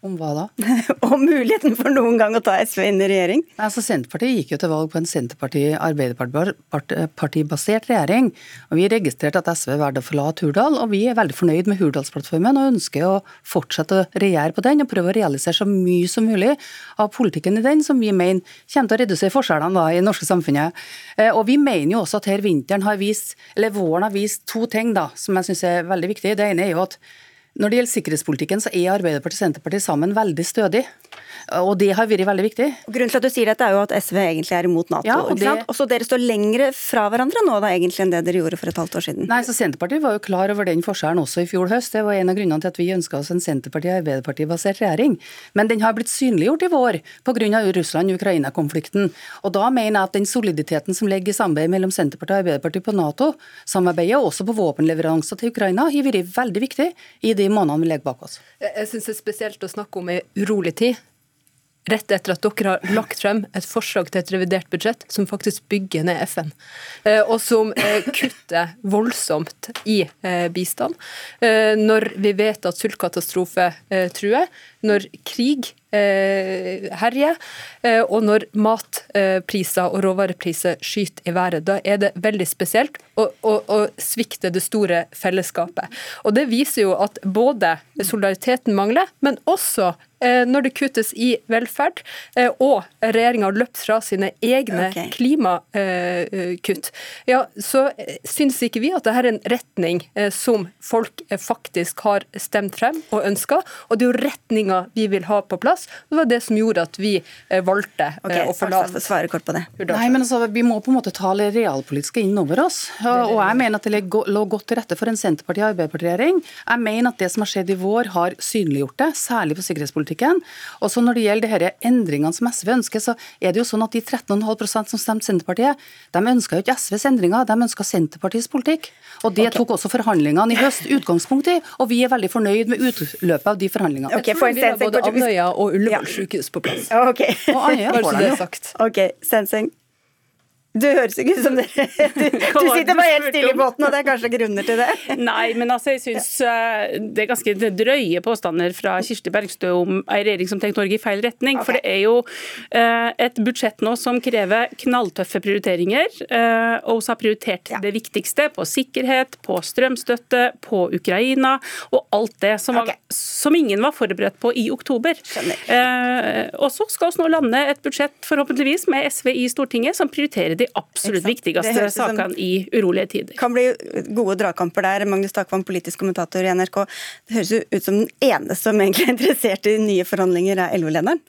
Om hva da? Om muligheten for noen gang å ta SV inn i regjering? Altså, Senterpartiet gikk jo til valg på en Senterparti-Arbeiderparti-basert regjering. og Vi registrerte at SV valgte å forlate Hurdal, og vi er veldig fornøyd med Hurdalsplattformen og ønsker å fortsette å regjere på den og prøve å realisere så mye som mulig av politikken i den som vi mener kommer til å redusere forskjellene da, i det norske samfunnet. Eh, og Vi mener jo også at her vinteren har vist, eller våren har vist to ting da, som jeg syns er veldig viktig. Det ene er jo at når det gjelder sikkerhetspolitikken, så er Arbeiderpartiet og Senterpartiet sammen veldig stødig. Og det har vært veldig viktig. Grunnen til at du sier dette er jo at SV egentlig er imot Nato. Ja, og, det... og så dere står lengre fra hverandre nå da egentlig enn det dere gjorde for et halvt år siden. Nei, så Senterpartiet var jo klar over den forskjellen også i fjor høst. Det var en av grunnene til at vi ønska oss en Senterparti-Arbeiderparti-basert regjering. Men den har blitt synliggjort i vår pga. Russland-Ukraina-konflikten. Og da mener jeg at den soliditeten som ligger i samarbeidet mellom Senterpartiet og Arbeiderpartiet på Nato-samarbeidet, også på våpenleveranser til Ukraina, har vært veldig viktig i de månedene vi legger bak oss. Jeg syns det er spesielt å snakke om ei urolig tid rett etter at dere har lagt frem et forslag til et revidert budsjett som faktisk bygger ned FN, eh, og som eh, kutter voldsomt i eh, bistand. Når vi vet at sultkatastrofe truer, når krig herjer, og når matpriser og råvarepriser skyter i været. Da er det veldig spesielt å, å, å svikte det store fellesskapet. Og Det viser jo at både solidariteten mangler, men også Eh, når det kuttes i velferd, eh, og regjeringa har løpt fra sine egne okay. klimakutt, ja, så eh, syns ikke vi at dette er en retning som folk faktisk har stemt frem og ønska. Og det er jo retninga vi vil ha på plass. Plass. Det var det som gjorde at vi eh, valgte okay, å forlate. Svare kort på det. Nei, men altså, Vi må på en måte ta det realpolitiske inn over oss. Og jeg mener at det lå godt til rette for en Senterparti-Arbeiderparti-regjering. Jeg mener at det som har skjedd i vår, har synliggjort det, særlig på sikkerhetspolitikken. Og så Når det gjelder disse endringene som SV ønsker, så er det jo sånn at de 13,5% som stemte Senterpartiet, de ønska jo ikke SVs endringer, de ønska Senterpartiets politikk. Og Det okay. tok også forhandlingene i høst utgangspunkt i, og vi er veldig fornøyd med utløpet av de forhandlingene. Okay, jeg tror vi har både Andøya og Ullevål sykehus på plass. Okay. Og Andøya får det sagt. Ok, Sensing. Du høres ikke ut som det. Du, du sitter bare helt stille i båten, og det er kanskje grunner til det? Nei, men altså, jeg syns eh, det er ganske drøye påstander fra Kirsti Bergstø om ei regjering som tenker Norge i feil retning. Okay. For det er jo uh, et budsjett nå som krever knalltøffe prioriteringer. Uh, og vi har prioritert det viktigste på sikkerhet, på strømstøtte, på Ukraina og alt det som, var, okay. som ingen var forberedt på i oktober. Skjønner. og så skal vi nå lande et budsjett, forhåpentligvis, med SV i Stortinget, som prioriterer de absolutt viktigste sakene i urolige tider. kan bli gode dragkamper der. Magnus Takvam, politisk kommentator i NRK. Det høres ut som den eneste som egentlig er interessert i nye forhandlinger, er LO-lederen?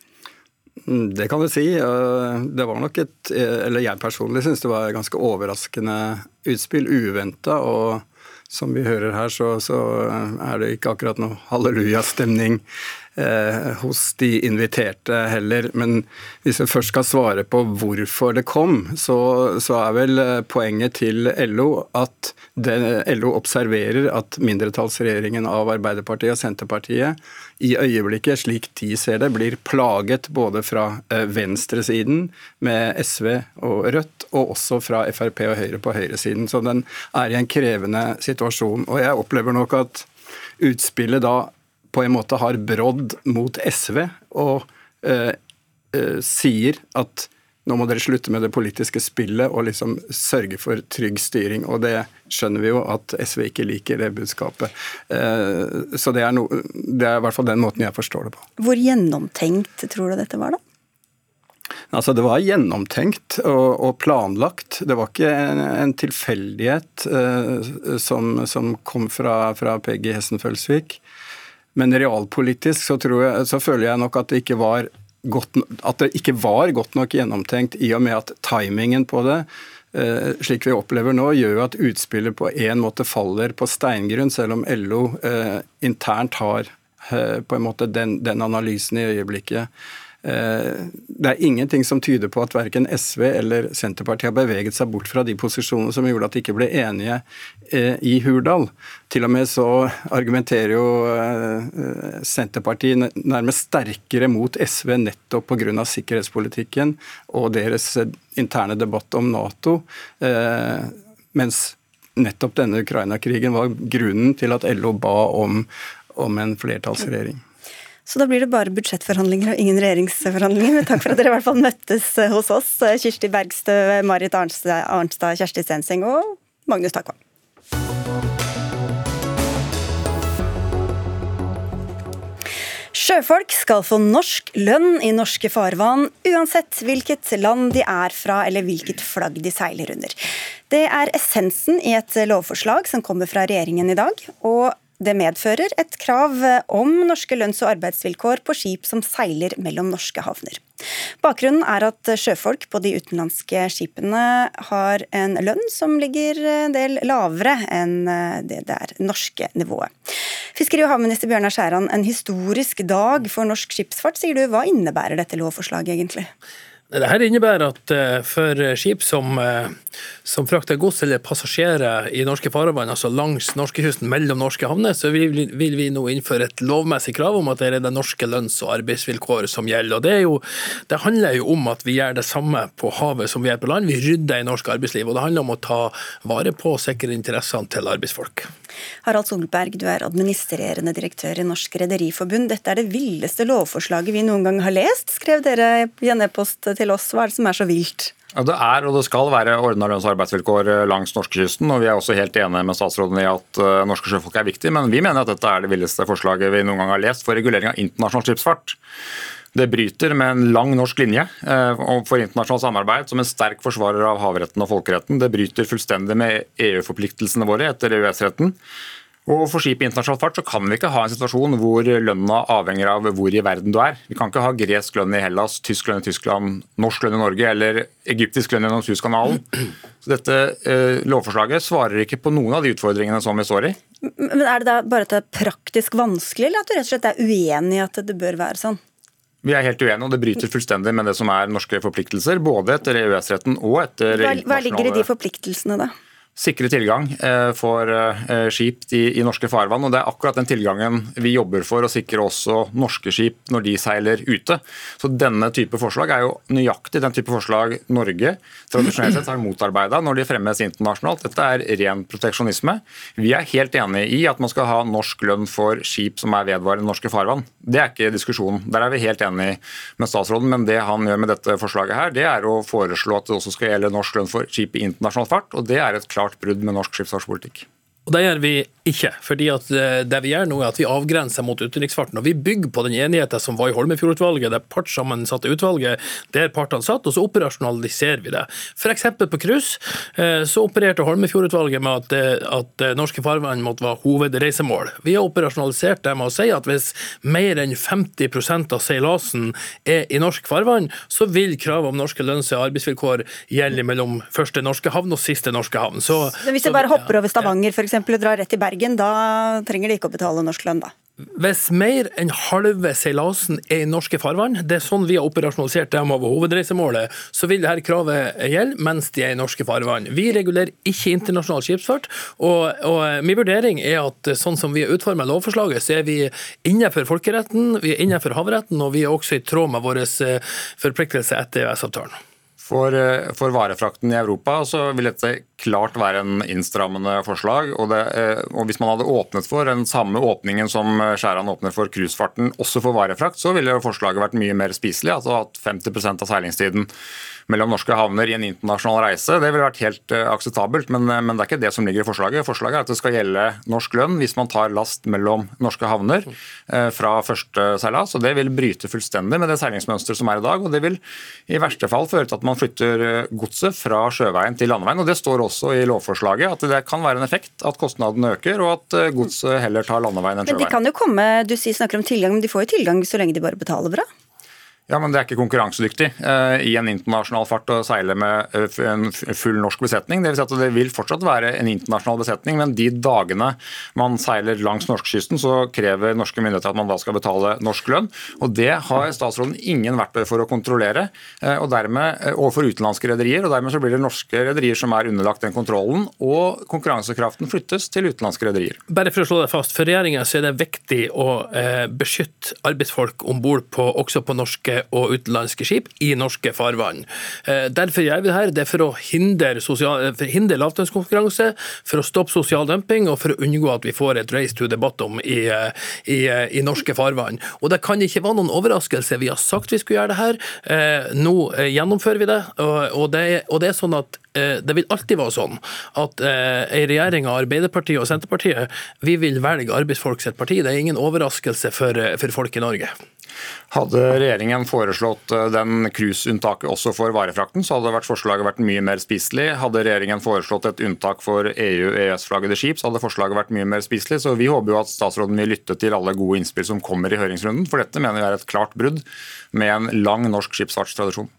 Mm, det kan du si. Det var nok et Eller jeg personlig syns det var et ganske overraskende utspill. Uventa. Og som vi hører her, så, så er det ikke akkurat noe hallelujastemning eh, hos de inviterte heller. Men hvis vi først skal svare på hvorfor det kom, så, så er vel eh, poenget til LO at det, LO observerer at mindretallsregjeringen av Arbeiderpartiet og Senterpartiet i øyeblikket, slik de ser det, blir plaget både fra eh, venstresiden med SV og Rødt, og også fra Frp og Høyre på høyresiden. Så den er i en krevende situasjon. Og jeg opplever nok at utspillet da på en måte har brodd mot SV og eh, eh, sier at nå må dere slutte med det politiske spillet og liksom sørge for trygg styring. Og det skjønner vi jo at SV ikke liker, det budskapet. Eh, så det er, no, det er i hvert fall den måten jeg forstår det på. Hvor gjennomtenkt tror du dette var, da? Altså, det var gjennomtenkt og, og planlagt. Det var ikke en, en tilfeldighet uh, som, som, kom fra, fra Peggy Hessen Følsvik. Men realpolitisk så, jeg, så føler jeg nok at det, ikke var godt, at det ikke var godt nok gjennomtenkt, i og med at timingen på det eh, slik vi opplever nå, gjør at utspillet på en måte faller på steingrunn, selv om LO eh, internt har eh, på en måte den, den analysen i øyeblikket. Eh, det er ingenting som tyder på at verken SV eller Senterpartiet har beveget seg bort fra de posisjonene som gjorde at de ikke ble enige eh, i Hurdal. Til og med så argumenterer jo eh, Senterpartiet nærmest sterkere mot SV nettopp pga. sikkerhetspolitikken og deres interne debatt om Nato. Mens nettopp denne Ukraina-krigen var grunnen til at LO ba om, om en flertallsregjering. Så da blir det bare budsjettforhandlinger og ingen regjeringsforhandlinger. Men takk for at dere i hvert fall møttes eh, hos oss. Eh, Kirsti Bergstø, Marit Arnstad, Kjersti Stenseng og Magnus Takvam. Sjøfolk skal få norsk lønn i norske farvann, uansett hvilket land de er fra eller hvilket flagg de seiler under. Det er essensen i et lovforslag som kommer fra regjeringen i dag. og det medfører et krav om norske lønns- og arbeidsvilkår på skip som seiler mellom norske havner. Bakgrunnen er at sjøfolk på de utenlandske skipene har en lønn som ligger en del lavere enn det der norske nivået. Fiskeri- og havminister Bjørnar Skjæran, en historisk dag for norsk skipsfart, sier du. Hva innebærer dette lovforslaget egentlig? Dette innebærer at eh, for skip som, eh, som frakter gods eller passasjerer i norske farvann, altså langs norskekysten mellom norske havner, så vil, vil, vi nå innføre et lovmessig krav om at det er det norske lønns- og arbeidsvilkår som gjelder. Og det, jo, det, handler jo om at vi gjør det samme på havet som vi gjør på land. Vi rydder i norsk arbeidsliv. Og det handler om å ta vare på og sikre interessene til arbeidsfolk. Harald Solberg, du er administrerende direktør i Norsk Rederiforbund. Dette er det villeste lovforslaget vi noen gang har lest, skrev dere i en e-post til oss. Hva er det som er så vilt? Det er og det skal være ordna lønns- og arbeidsvilkår eh, langs norskekysten. og Vi er også helt enige med statsråden i at uh, norske sjøfolk er viktig, men vi mener at dette er det villeste forslaget vi noen gang har lest for regulering av internasjonal skipsfart. Det bryter med en lang norsk linje uh, for internasjonalt samarbeid som en sterk forsvarer av havretten og folkeretten. Det bryter fullstendig med EU-forpliktelsene våre etter EØS-retten. Og For skip i internasjonal fart så kan vi ikke ha en situasjon hvor lønna avhenger av hvor i verden du er. Vi kan ikke ha gresk lønn i Hellas, tysk lønn i Tyskland, norsk lønn i Norge eller egyptisk lønn gjennom Suezkanalen. Så dette eh, lovforslaget svarer ikke på noen av de utfordringene som vi står i. Men Er det da bare at det er praktisk vanskelig, eller at du rett og slett er uenig i at det bør være sånn? Vi er helt uenige, og det bryter fullstendig med det som er norske forpliktelser. Både etter EØS-retten og etter Hva, hva ligger i de forpliktelsene, da? Sikre tilgang eh, for eh, skip i, norske farvann. og Det er akkurat den tilgangen vi jobber for å sikre også norske skip når de seiler ute. Så Denne type forslag er jo nøyaktig den type forslag Norge tradisjonelt sett har motarbeida når de fremmes internasjonalt. Dette er ren proteksjonisme. Vi er helt enig i at man skal ha norsk lønn for skip som er vedvarende norske farvann. Det er ikke diskusjonen. Der er vi helt enig med statsråden. Men det han gjør med dette forslaget her, det er å foreslå at det også skal gjelde norsk lønn for skip i internasjonal fart. og det er et klart brudd med norsk skipsfartspolitikk. Og Det gjør vi ikke. fordi at eh, Det vi gjør nå er at vi avgrenser mot utenriksfarten. og Vi bygger på den enigheten som var i Holmefjord-utvalget, det partssammensatte utvalget der partene satt, og så operasjonaliserer vi det. F.eks. på cruise eh, så opererte Holmefjord-utvalget med at, eh, at norske farvann måtte være hovedreisemål. Vi har operasjonalisert det med å si at hvis mer enn 50% av seilasen er i norsk farvann, så vil kravet om norske lønns- og arbeidsvilkår gjelde mellom første norske havn og siste norske havn. Så, Men hvis jeg bare hopper over Stavanger for eksempel, og drar rett til Bergen, da trenger de ikke å betale norsk lønn, da? Hvis mer enn halve seilasen er i norske farvann, det er sånn vi har operasjonalisert dem over hovedreisemålet, så vil dette kravet gjelde mens de er i norske farvann. Vi regulerer ikke internasjonal skipsfart, og, og min vurdering er at sånn som vi har utformet lovforslaget, så er vi innenfor folkeretten, vi er innenfor havretten, og vi er også i tråd med våre forpliktelser etter EØS-avtalen. For, eh, for, varefrakten i Europa så vil dette klart være en innstrammende forslag. Og, det, eh, og Hvis man hadde åpnet for den samme åpningen som Skjæran åpner for cruisefarten, også for varefrakt, så ville forslaget vært mye mer spiselig. altså at 50% av seilingstiden mellom norske havner i en internasjonal reise. Det ville vært helt uh, akseptabelt, men, men, det er ikke det som ligger i forslaget. Forslaget er at det skal gjelde norsk lønn hvis man tar last mellom norske havner uh, fra første seilas. og Det vil bryte fullstendig med det seilingsmønsteret som er i dag. og Det vil i verste fall føre til at man flytter godset fra sjøveien til landeveien. og Det står også i lovforslaget at det kan være en effekt at kostnadene øker, og at godset heller tar landeveien enn sjøveien. Men de kan jo komme, Du snakker om tilgang, men de får jo tilgang så lenge de bare betaler bra? Ja, men Det er ikke konkurransedyktig uh, i en internasjonal fart å seile med uh, en full norsk besetning. Det vil, si at det vil fortsatt være en internasjonal besetning, men de dagene man seiler langs norskekysten, så krever norske myndigheter at man da skal betale norsk lønn. og Det har statsråden ingen verktøy for å kontrollere uh, og dermed overfor utenlandske rederier. og Dermed så blir det norske rederier som er underlagt den kontrollen, og konkurransekraften flyttes til utenlandske rederier. Bare for å slå det fast, for regjeringa er det viktig å beskytte arbeidsfolk om bord også på norske og utenlandske skip i norske farvann. Eh, derfor gjør vi det her. Det er for å hindre, sosial, hindre lavlønnskonkurranse, for å stoppe sosial dumping og for å unngå at vi får et race to the bottom i, i, i norske farvann. Og Det kan ikke være noen overraskelse. Vi har sagt vi skulle gjøre det her. Eh, nå eh, gjennomfører vi det. Og det, og det er sånn at det vil alltid være sånn at ei en regjering av Arbeiderpartiet og Senterpartiet vi vil velge arbeidsfolk sitt parti. Det er ingen overraskelse for, for folk i Norge. Hadde regjeringen foreslått eh, den cruiseunntaket også for varefrakten, så hadde forslaget vært mye mer spiselig. Hadde regjeringen foreslått et unntak for EU-EØS-flaggede skip, så hadde forslaget vært mye mer spiselig. Så vi håper jo at statsråden vil lytte til alle gode innspill som kommer i høringsrunden, for dette mener vi er et klart brudd med en lang norsk skipsfartstradisjon.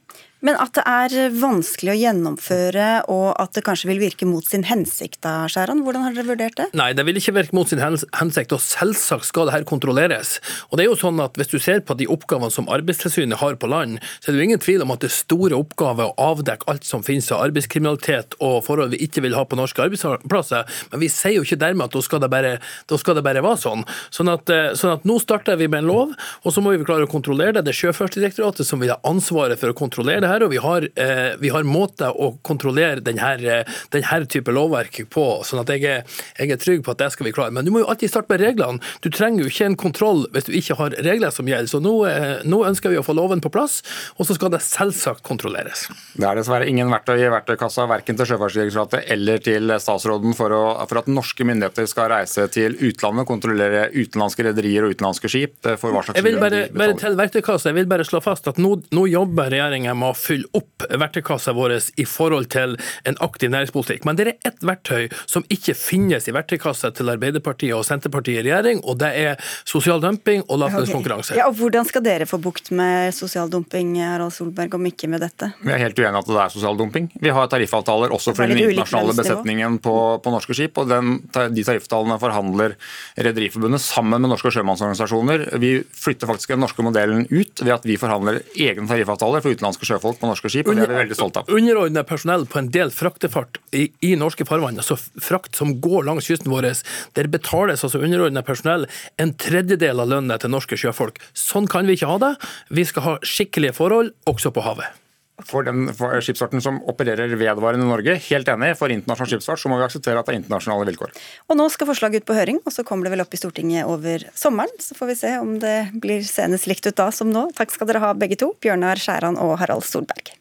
Men at det er vanskelig å gjennomføre, og at det kanskje vil virke mot sin hensikt, da, Skjæran? Hvordan har dere vurdert det? Nei, det vil ikke virke mot sin hensikt, og selvsagt skal det her kontrolleres. Og det er jo sånn at Hvis du ser på de oppgavene som Arbeidstilsynet har på land, så er det jo ingen tvil om at det er store oppgaver å avdekke alt som finnes av arbeidskriminalitet og forhold vi ikke vil ha på norske arbeidsplasser. Men vi sier jo ikke dermed at da skal det bare, skal det bare være sånn. Sånn at, eh, sånn at nå starter vi med en lov, og så må vi klare å kontrollere det. Det er Sjøfartsdirektoratet som vil ha ansvaret for å kontrollere det her, og vi har, eh, vi har måter å kontrollere denne, denne type lovverk på. sånn at jeg er, jeg er, trygg på at det skal vi klare. Men du må jo alltid starte med reglene. Du trenger jo ikke en kontroll hvis du ikke har regler som gjelder. Så nå, eh, nå ønsker vi å få loven på plass, og så skal det selvsagt kontrolleres. Det er dessverre ingen verktøy i verktøykassa verken til Sjøfartsdirektoratet eller til statsråden for, å, for, at norske myndigheter skal reise til utlandet, kontrollere utenlandske rederier og utenlandske skip. for hva slags Jeg vil bare, bare til verktøykassa, jeg vil bare slå fast at nå, nå jobber regjeringen med å fylle opp verktøykassa vår i forhold til en aktiv næringspolitikk. Men det er ett verktøy som ikke finnes i verktøykassa til Arbeiderpartiet og Senterpartiet i regjering, og det er sosial dumping og lavlønnskonkurranse. Okay. Ja, og hvordan skal dere få bukt med sosial dumping, Harald Solberg, om ikke med dette? Vi er helt uenige at det er sosial dumping. Vi har tariffavtaler også for den internasjonale besetningen på, på, norske skip, og den, de tariffavtalene forhandler Rederiforbundet sammen med norske sjømannsorganisasjoner. Vi flytter faktisk den norske modellen ut ved at vi forhandler egne tariffavtaler for utenlandske sjøfolk på norske skip, og det er vi veldig stolte av. Underordnet personell på en del fraktefart i, i norske farvann, altså frakt som går langs kysten vår, der betales altså underordnet personell en tredjedel av lønna til norske sjøfolk. Sånn kan vi ikke ha det. Vi skal ha skikkelige forhold også på havet for den for skipsfarten som opererer vedvarende i Norge. Helt enig, for internasjonal skipsfart så må vi akseptere at det er internasjonale vilkår. Og Nå skal forslaget ut på høring, og så kommer det vel opp i Stortinget over sommeren. Så får vi se om det blir senest likt ut da som nå. Takk skal dere ha begge to, Bjørnar Skjæran og Harald Solberg.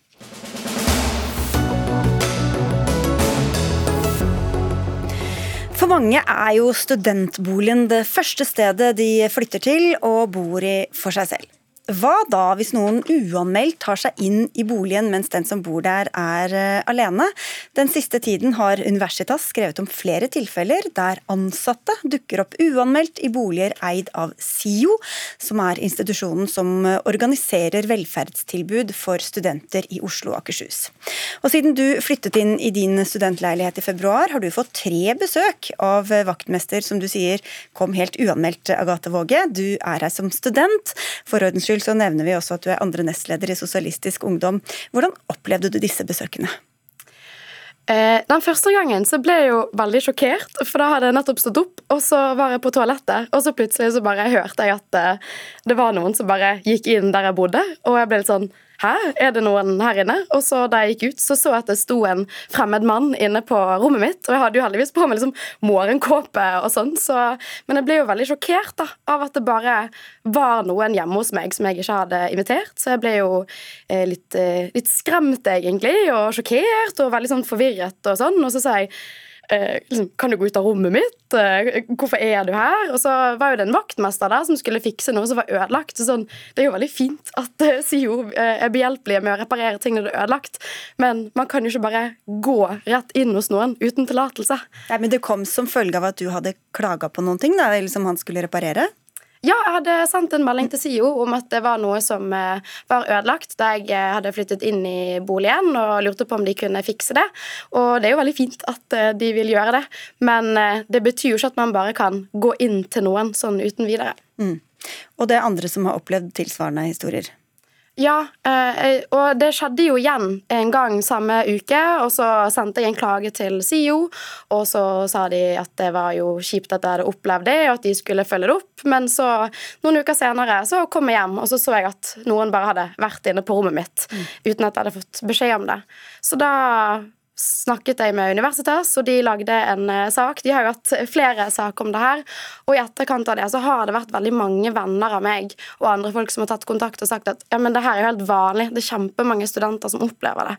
For mange er jo studentboligen det første stedet de flytter til og bor i for seg selv. Hva da hvis noen uanmeldt tar seg inn i boligen mens den som bor der er uh, alene? Den siste tiden har Universitas skrevet om flere tilfeller der ansatte dukker opp uanmeldt i boliger eid av SIO, som er institusjonen som organiserer velferdstilbud for studenter i Oslo og Akershus. Og siden du flyttet inn i din studentleilighet i februar, har du fått tre besøk av vaktmester som du sier kom helt uanmeldt, Agathe Våge. Du er her som student. For ordens skyld så nevner vi også at du er andre nestleder i Sosialistisk Ungdom. Hvordan opplevde du disse besøkene? Eh, den første gangen så ble jeg jo veldig sjokkert, for da hadde jeg nettopp stått opp, og så var jeg på toalettet, og så plutselig så bare hørte jeg at eh, det var noen som bare gikk inn der jeg bodde, og jeg ble litt sånn Hæ, er det noen her inne? Og så da jeg gikk ut, så så jeg at det sto en fremmed mann inne på rommet mitt. Og jeg hadde jo heldigvis på meg liksom morgenkåpe og sånn, så Men jeg ble jo veldig sjokkert da, av at det bare var noen hjemme hos meg som jeg ikke hadde invitert. Så jeg ble jo eh, litt, eh, litt skremt, egentlig, og sjokkert og veldig sånn forvirret og sånn. Og så sa jeg liksom, Kan du gå ut av rommet mitt? Eh, hvorfor er du her? Og så var jo det en vaktmester der som skulle fikse noe som var ødelagt. Så sånn, det er jo veldig fint at eh, SIO eh, er behjelpelige med å reparere ting når det er ødelagt, men man kan jo ikke bare gå rett inn hos noen uten tillatelse. Men det kom som følge av at du hadde klaga på noen ting da, som han skulle reparere? Ja, jeg hadde sendt en melding til SIO om at det var noe som eh, var ødelagt da jeg eh, hadde flyttet inn i boligen og lurte på om de kunne fikse det. Og det er jo veldig fint at eh, de vil gjøre det, men det betyr jo ikke at man bare kan gå inn til noen sånn uten videre. Mm. Og det er andre som har opplevd tilsvarende historier? Ja, eh, og det skjedde jo igjen en gang samme uke. Og så sendte jeg en klage til SIO, og så sa de at det var jo kjipt at jeg hadde opplevd det, og at de skulle følge det opp. Men så, noen uker senere, så kom jeg hjem, og så så jeg at noen bare hadde vært inne på rommet mitt mm. uten at jeg hadde fått beskjed om det. Så da snakket jeg med Universitas, og de lagde en uh, sak. De har jo hatt flere saker om det her. Og i etterkant av det så har det vært veldig mange venner av meg og andre folk som har tatt kontakt og sagt at ja, men det her er jo helt vanlig. Det er kjempemange studenter som opplever det.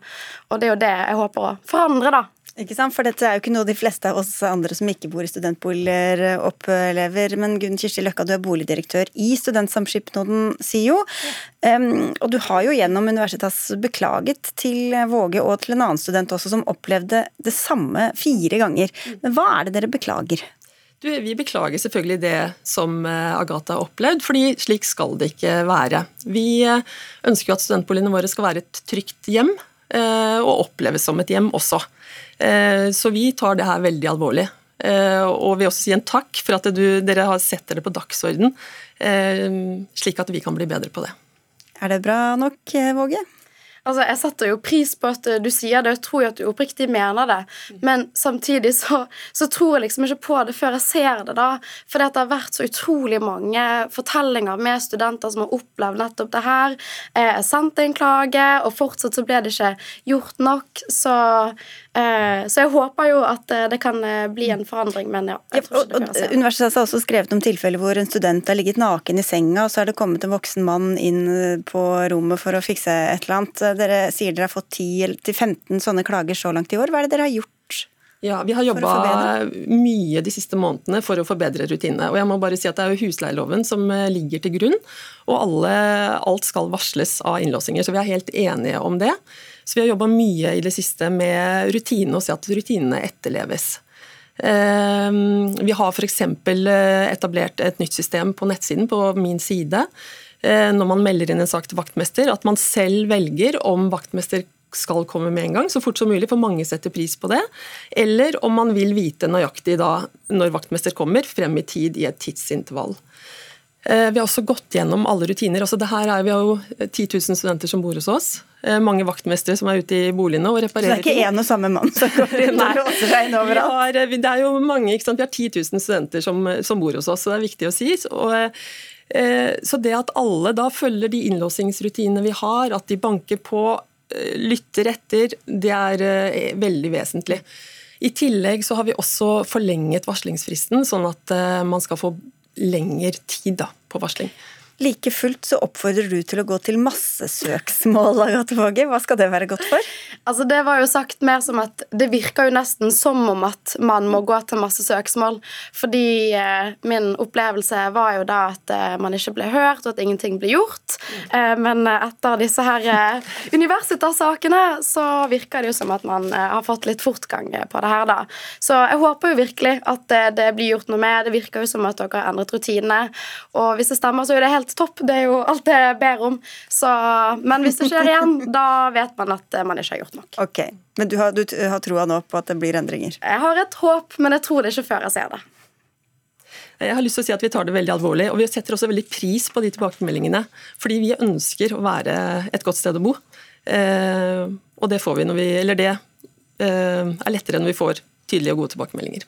Og det er jo det jeg håper å forandre, da. Ikke sant? For dette er jo ikke noe de fleste av oss andre som ikke bor i studentboliger opplever. Men Gunn Kirsti Løkka, du er boligdirektør i Studentsamskipnaden SIO. Um, og du har jo gjennom Universitas beklaget til Våge og til en annen student også som opplevde det samme fire ganger. Men hva er det dere beklager? Du, vi beklager selvfølgelig det som eh, Agatha har opplevd, fordi slik skal det ikke være. Vi eh, ønsker jo at studentboligene våre skal være et trygt hjem, eh, og oppleves som et hjem også. Eh, så vi tar det her veldig alvorlig. Eh, og vil også si en takk for at du, dere setter det på dagsorden, eh, slik at vi kan bli bedre på det. Er det bra nok, Våge? Altså, Jeg setter jo pris på at du sier det, og tror jo at du oppriktig mener det. Men samtidig så, så, tror jeg liksom ikke på det før jeg ser det, da. For det har vært så utrolig mange fortellinger med studenter som har opplevd nettopp det her. Jeg sendte en klage, og fortsatt så ble det ikke gjort nok. Så Eh, så jeg håper jo at eh, det kan eh, bli en forandring, men ja. ja Universitetet har også skrevet om tilfeller hvor en student har ligget naken i senga, og så er det kommet en voksen mann inn på rommet for å fikse et eller annet. Dere sier dere har fått 10-15 sånne klager så langt i år. Hva er det dere har gjort? Ja, Vi har jobba mye de siste månedene for å forbedre rutinene. og jeg må bare si at Det er jo husleieloven som eh, ligger til grunn, og alle, alt skal varsles av innlåsinger. Så vi er helt enige om det. Så vi har jobba mye i det siste med rutinene og se at rutinene etterleves. Ehm, vi har f.eks. Eh, etablert et nytt system på nettsiden på min side eh, når man melder inn en sak til vaktmester, at man selv velger om vaktmester skal komme med en gang, så fort som mulig, for mange setter pris på det. Eller om man vil vite nøyaktig da når vaktmester kommer, frem i tid i et tidsintervall. Eh, vi har også gått gjennom alle rutiner. Altså det her er Vi har jo 10 000 studenter som bor hos oss. Eh, mange vaktmestere som er ute i boligene og reparerer. Så det er ikke én og samme mann som går inn og låser seg inn overalt? Har, eh, det er jo mange, ikke sant? Vi har 10 000 studenter som, som bor hos oss, så det er viktig å si. Og, så det at alle da følger de innlåsingsrutinene vi har, at de banker på, lytter etter, det er eh, veldig vesentlig. I tillegg så har vi også forlenget varslingsfristen, sånn at eh, man skal få lengre tid da, på varsling. Like fullt så oppfordrer du til å gå til massesøksmål, Agathe Våge. Hva skal det være godt for? Altså Det var jo sagt mer som at det virker jo nesten som om at man må gå til massesøksmål. Fordi eh, min opplevelse var jo da at eh, man ikke ble hørt, og at ingenting ble gjort. Eh, men etter disse her eh, universitetssakene så virker det jo som at man eh, har fått litt fortgang på det her, da. Så jeg håper jo virkelig at eh, det blir gjort noe med. Det virker jo som at dere har endret rutinene. Og hvis det stemmer, så er det helt topp. Det er jo alt jeg ber om. Så, men hvis det skjer igjen, da vet man at man ikke har gjort nok. Ok, Men du har, du har troa nå på at det blir endringer? Jeg har et håp, men jeg tror det ikke før jeg ser det. Jeg har lyst til å si at Vi tar det veldig alvorlig, og vi setter også veldig pris på de tilbakemeldingene. Fordi vi ønsker å være et godt sted å bo. Eh, og det får vi når vi Eller det eh, er lettere når vi får tydelige og gode tilbakemeldinger.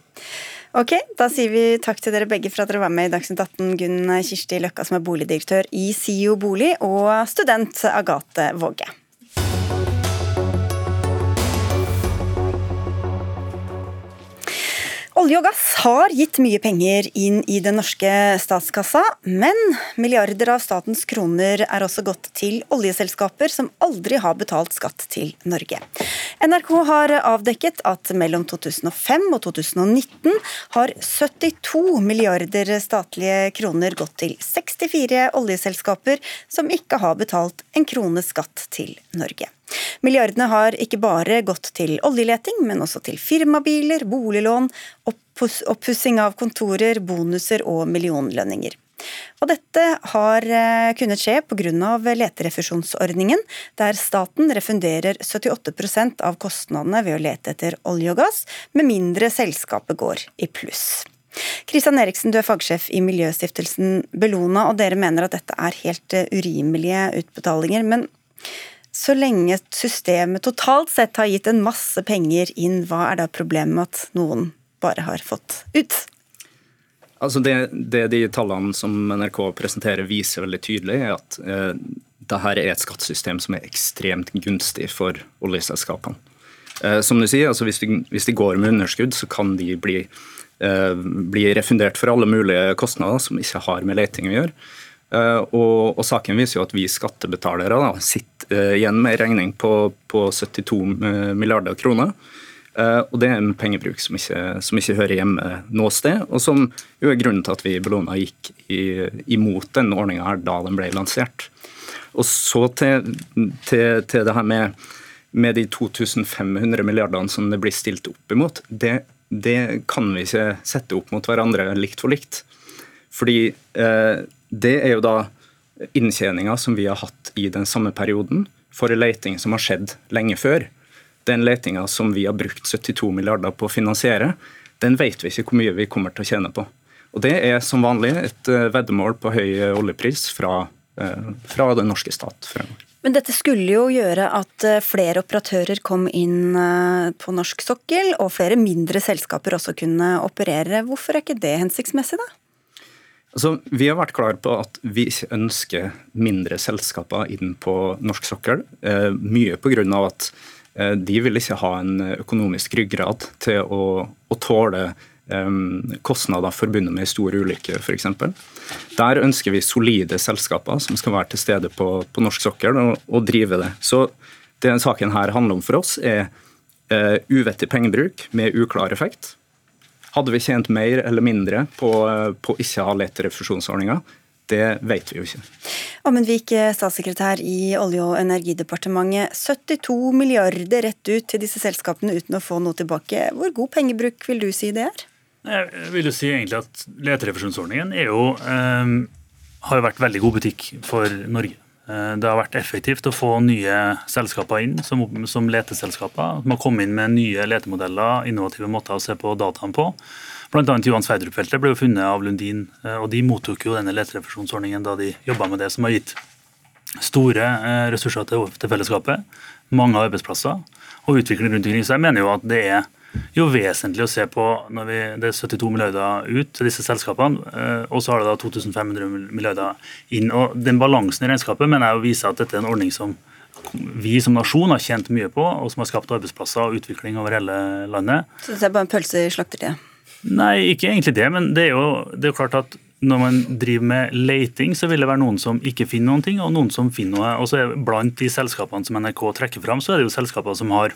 Ok, Da sier vi takk til dere begge for at dere var med i Dagsnytt 18. Gunn Kirsti Løkka, som er boligdirektør i SIO bolig, og student Agathe Våge. Olje og gass har gitt mye penger inn i den norske statskassa, men milliarder av statens kroner er også gått til oljeselskaper som aldri har betalt skatt til Norge. NRK har avdekket at mellom 2005 og 2019 har 72 milliarder statlige kroner gått til 64 oljeselskaper som ikke har betalt en krone skatt til Norge. Milliardene har ikke bare gått til oljeleting, men også til firmabiler, boliglån, oppussing av kontorer, bonuser og millionlønninger. Og dette har eh, kunnet skje pga. leterefusjonsordningen, der staten refunderer 78% av kostnadene ved å lete etter olje og gass, med mindre selskapet går i pluss. Kristian Eriksen, du er fagsjef i miljøstiftelsen Bellona, og dere mener at dette er helt eh, urimelige utbetalinger. men så lenge systemet totalt sett har gitt en masse penger inn, hva er da problemet med at noen bare har fått ut? Altså det, det de tallene som NRK presenterer viser veldig tydelig, er at eh, dette er et skattesystem som er ekstremt gunstig for oljeselskapene. Eh, som du sier, altså hvis, de, hvis, de, går med underskudd, så kan de bli, eh, bli refundert for alle mulige kostnader som ikke har med leting å gjøre. Eh, og, og, Saken viser jo at vi skattebetalere da, sitter uh, igjen med en regning på, på 72 eh, milliarder kroner. Uh, og Det er en pengebruk som ikke, som ikke, hører hjemme noe sted, og som jo er grunnen til at vi i Bellona gikk i, imot den ordninga da den ble lansert. Og så til, til, til det her med, med, de 2500 milliardene som det blir stilt opp imot. Det, det kan vi ikke sette opp mot hverandre likt for likt. Fordi eh, det er jo da inntjeninga som vi har hatt i den samme perioden for en leting som har skjedd lenge før. Den letinga som vi har brukt 72 milliarder på å finansiere, den vet vi ikke hvor mye vi kommer til å tjene på. Og Det er som vanlig et eh, veddemål på høy oljepris fra, eh, fra den norske stat. Men dette skulle jo gjøre at eh, flere operatører kom inn på norsk sokkel, og flere mindre selskaper også kunne operere. Hvorfor er ikke det hensiktsmessig, da? Altså, vi har vært klare på at vi ønsker mindre selskaper inn på norsk sokkel. Eh, mye pga. at eh, de vil ikke ha en økonomisk ryggrad til å, å tåle eh, kostnader forbundet med en stor ulykke, f.eks. Der ønsker vi solide selskaper som skal være til stede på, på norsk sokkel og, og, drive det. Så det denne saken her handler om for oss, er uh, uvettig pengebruk med uklar effekt. Hadde vi tjent mer eller mindre på, på ikke å ha leterefusjonsordninga? Det vet vi jo ikke. Amund Vik, statssekretær i Olje- og energidepartementet. 72 milliarder rett ut til disse selskapene uten å få noe tilbake. Hvor god pengebruk vil du si det er? Jeg vil jo si egentlig at Leterefusjonsordningen er jo, eh, har jo vært veldig god butikk for Norge. Eh, det har vært effektivt å få nye selskaper inn som, som leteselskaper. Man kommet inn med nye letemodeller, innovative måter å se på dataen på. Bl.a. Johan Sverdrup-feltet ble jo funnet av Lundin, eh, og de mottok jo denne leterefusjonsordningen da de jobba med det, som har gitt store eh, ressurser til, til fellesskapet, mange arbeidsplasser og utvikling rundt omkring. Så jeg mener jo at det er jo vesentlig å se på når vi, Det er 72 milliarder ut til disse selskapene, eh, og så har det da 2500 milliarder inn. og Den balansen i regnskapet mener jeg viser at dette er en ordning som vi som nasjon har tjent mye på, og som har skapt arbeidsplasser og utvikling over hele landet. Så det er bare en pølse i slakteriet? Nei, ikke egentlig det. Men det er jo, det er jo klart at når man driver med leiting, så vil det være noen som ikke finner noen ting, og noen som finner noe. Og så er Blant de selskapene som NRK trekker fram, så er det jo selskaper som har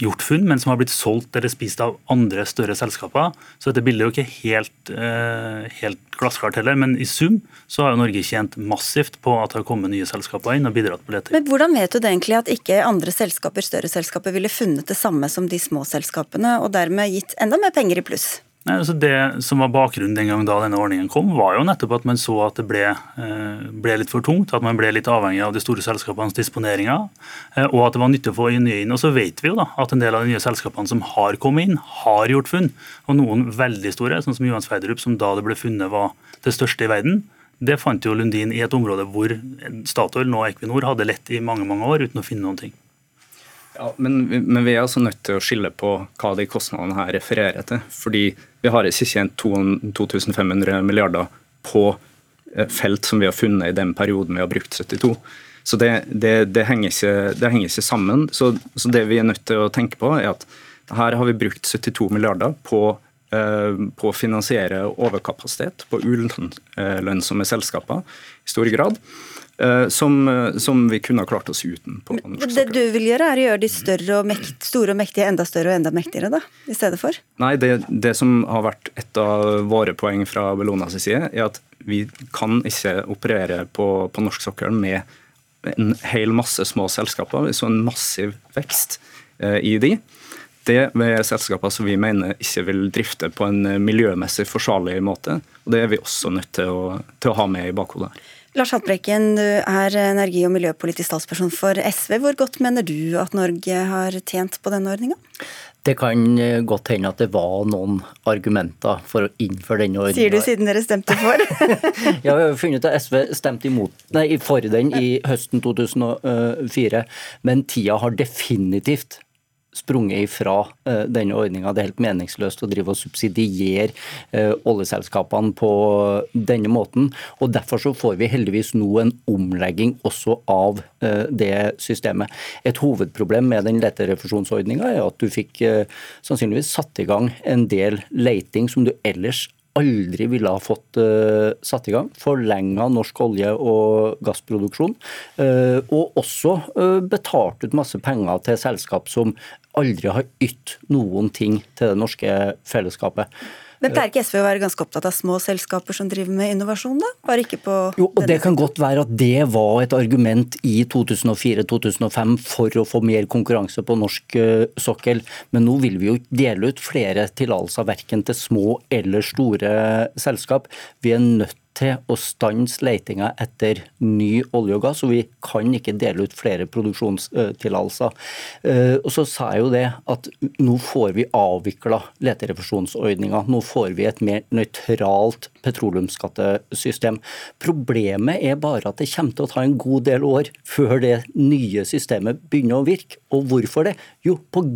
gjort funn, men som har blitt solgt eller spist av andre større selskaper. Så dette bildet er jo ikke helt, eh, helt glassklart heller, men i sum så har jo Norge tjent massivt på at det har kommet nye selskaper inn og bidratt på leting. Men hvordan vet du det egentlig at ikke andre selskaper, større selskaper, ville funnet det samme som de små selskapene, og dermed gitt enda mer penger i pluss? Nei, altså det som var bakgrunnen den gang da denne ordningen kom, var jo nettopp at man så at det ble, eh, ble litt for tungt, at man ble litt avhengig av de store selskapenes disponeringer, eh, og at det var nyttig å få nye inn. Og så vet vi jo da at en del av de nye selskapene som har kommet inn, har gjort funn. Og noen veldig store, sånn som Johan Sverdrup, som da det ble funnet var det største i verden. Det fant jo Lundin i et område hvor Statoil, nå Equinor, hadde lett i mange mange år uten å finne noen ting. Ja, men, men, vi er altså nødt til å skille på hva de kostnadene her refererer til. Fordi vi har ikke tjent 2500 milliarder på eh, felt som vi har funnet i den perioden vi har brukt 72. Så det, det, det, henger, ikke, det henger, ikke, sammen. Så, så, det vi er nødt til å tenke på, er at her har vi brukt 72 milliarder på, eh, på å finansiere overkapasitet på ulønnsomme selskaper i stor grad. Eh, som, eh, som, vi kunne ha klart oss uten. på norsk Det du vil gjøre, er å gjøre de større og mekt, store og mektige enda større og enda mektigere, da, i stedet for? Nei, det, det som har vært et av våre poeng fra Bellonas side, er at vi kan ikke operere på, på norsk sokkel med en hel masse små selskaper, så en massiv vekst eh, i de. Det er selskaper som vi mener ikke vil drifte på en miljømessig forsvarlig måte. og Det er vi også nødt til å, til å ha med i bakhodet. her. Lars Haltbrekken, du er energi- og miljøpolitisk statsperson for SV. Hvor godt mener du at Norge har tjent på denne ordninga? Det kan eh, godt hende at det var noen argumenter for å innføre denne ordninga. Sier du siden dere stemte for? ja, vi har funnet at SV stemte imot, nei, for den i høsten 2004, men tida har definitivt sprunget ifra uh, denne ordninga. Det er helt meningsløst å drive og subsidiere uh, oljeselskapene på denne måten. og Derfor så får vi heldigvis nå en omlegging også av uh, det systemet. Et hovedproblem med den leterefusjonsordninga er at du fikk sannsynligvis satt i gang en del leiting som du ellers aldri ville ha fått uh, satt i gang. Forlenga norsk olje- og gassproduksjon. Uh, og også uh, betalt ut masse penger til selskap som aldri har ytt noen ting til det norske fellesskapet. Men pleier ikke SV å være ganske opptatt av små selskaper som driver med innovasjon, da? Bare ikke på Jo, og Det kan godt være at det var et argument i 2004-2005 for å få mer konkurranse på norsk sokkel, men nå vil vi jo dele ut flere tillatelser verken til små eller store selskap. Vi er nødt til å stanse letinga etter ny olje og gass, og vi kan ikke dele ut flere produksjonstillatelser. Eh, og så sa jeg jo det at nå får vi avvikla leterefusjonsordninga. Nå får vi et mer nøytralt petroleumsskattesystem. Problemet er bare at det kommer til å ta en god del år før det nye systemet begynner å virke. Og hvorfor det? Jo, pga.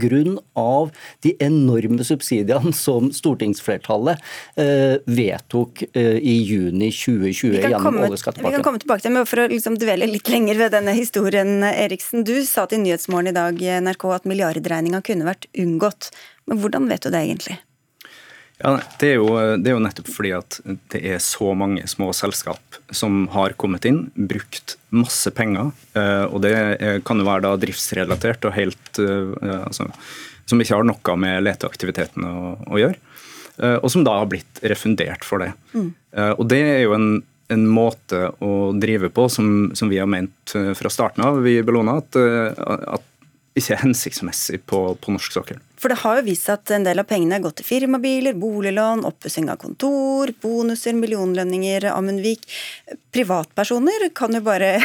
de enorme subsidiene som stortingsflertallet eh, vedtok eh, i juni 2020 gjennom oljeskattepakken. Vi kan komme tilbake til men For å liksom dvele litt lenger ved denne historien, Eriksen. Du sa til Nyhetsmorgen i dag NRK at milliardregninga kunne vært unngått. Men hvordan vet du det egentlig? Ja, det er, jo, det er, jo, nettopp fordi at det er så mange små selskap som har kommet inn, brukt masse penger. Eh, og det kan jo være da driftsrelatert og helt eh, altså, Som ikke har noe med leteaktiviteten å, å, gjøre. Eh, og som da har blitt refundert for det. Mm. Og det er jo en, en måte å drive på som, som, vi har ment fra starten av i Bellona, at, at ikke er hensiktsmessig på, på, norsk sokkel. For det har jo vist seg at en del av pengene har gått til firmabiler, boliglån, oppussing av kontor, bonuser, millionlønninger, Amundvik. Privatpersoner kan jo bare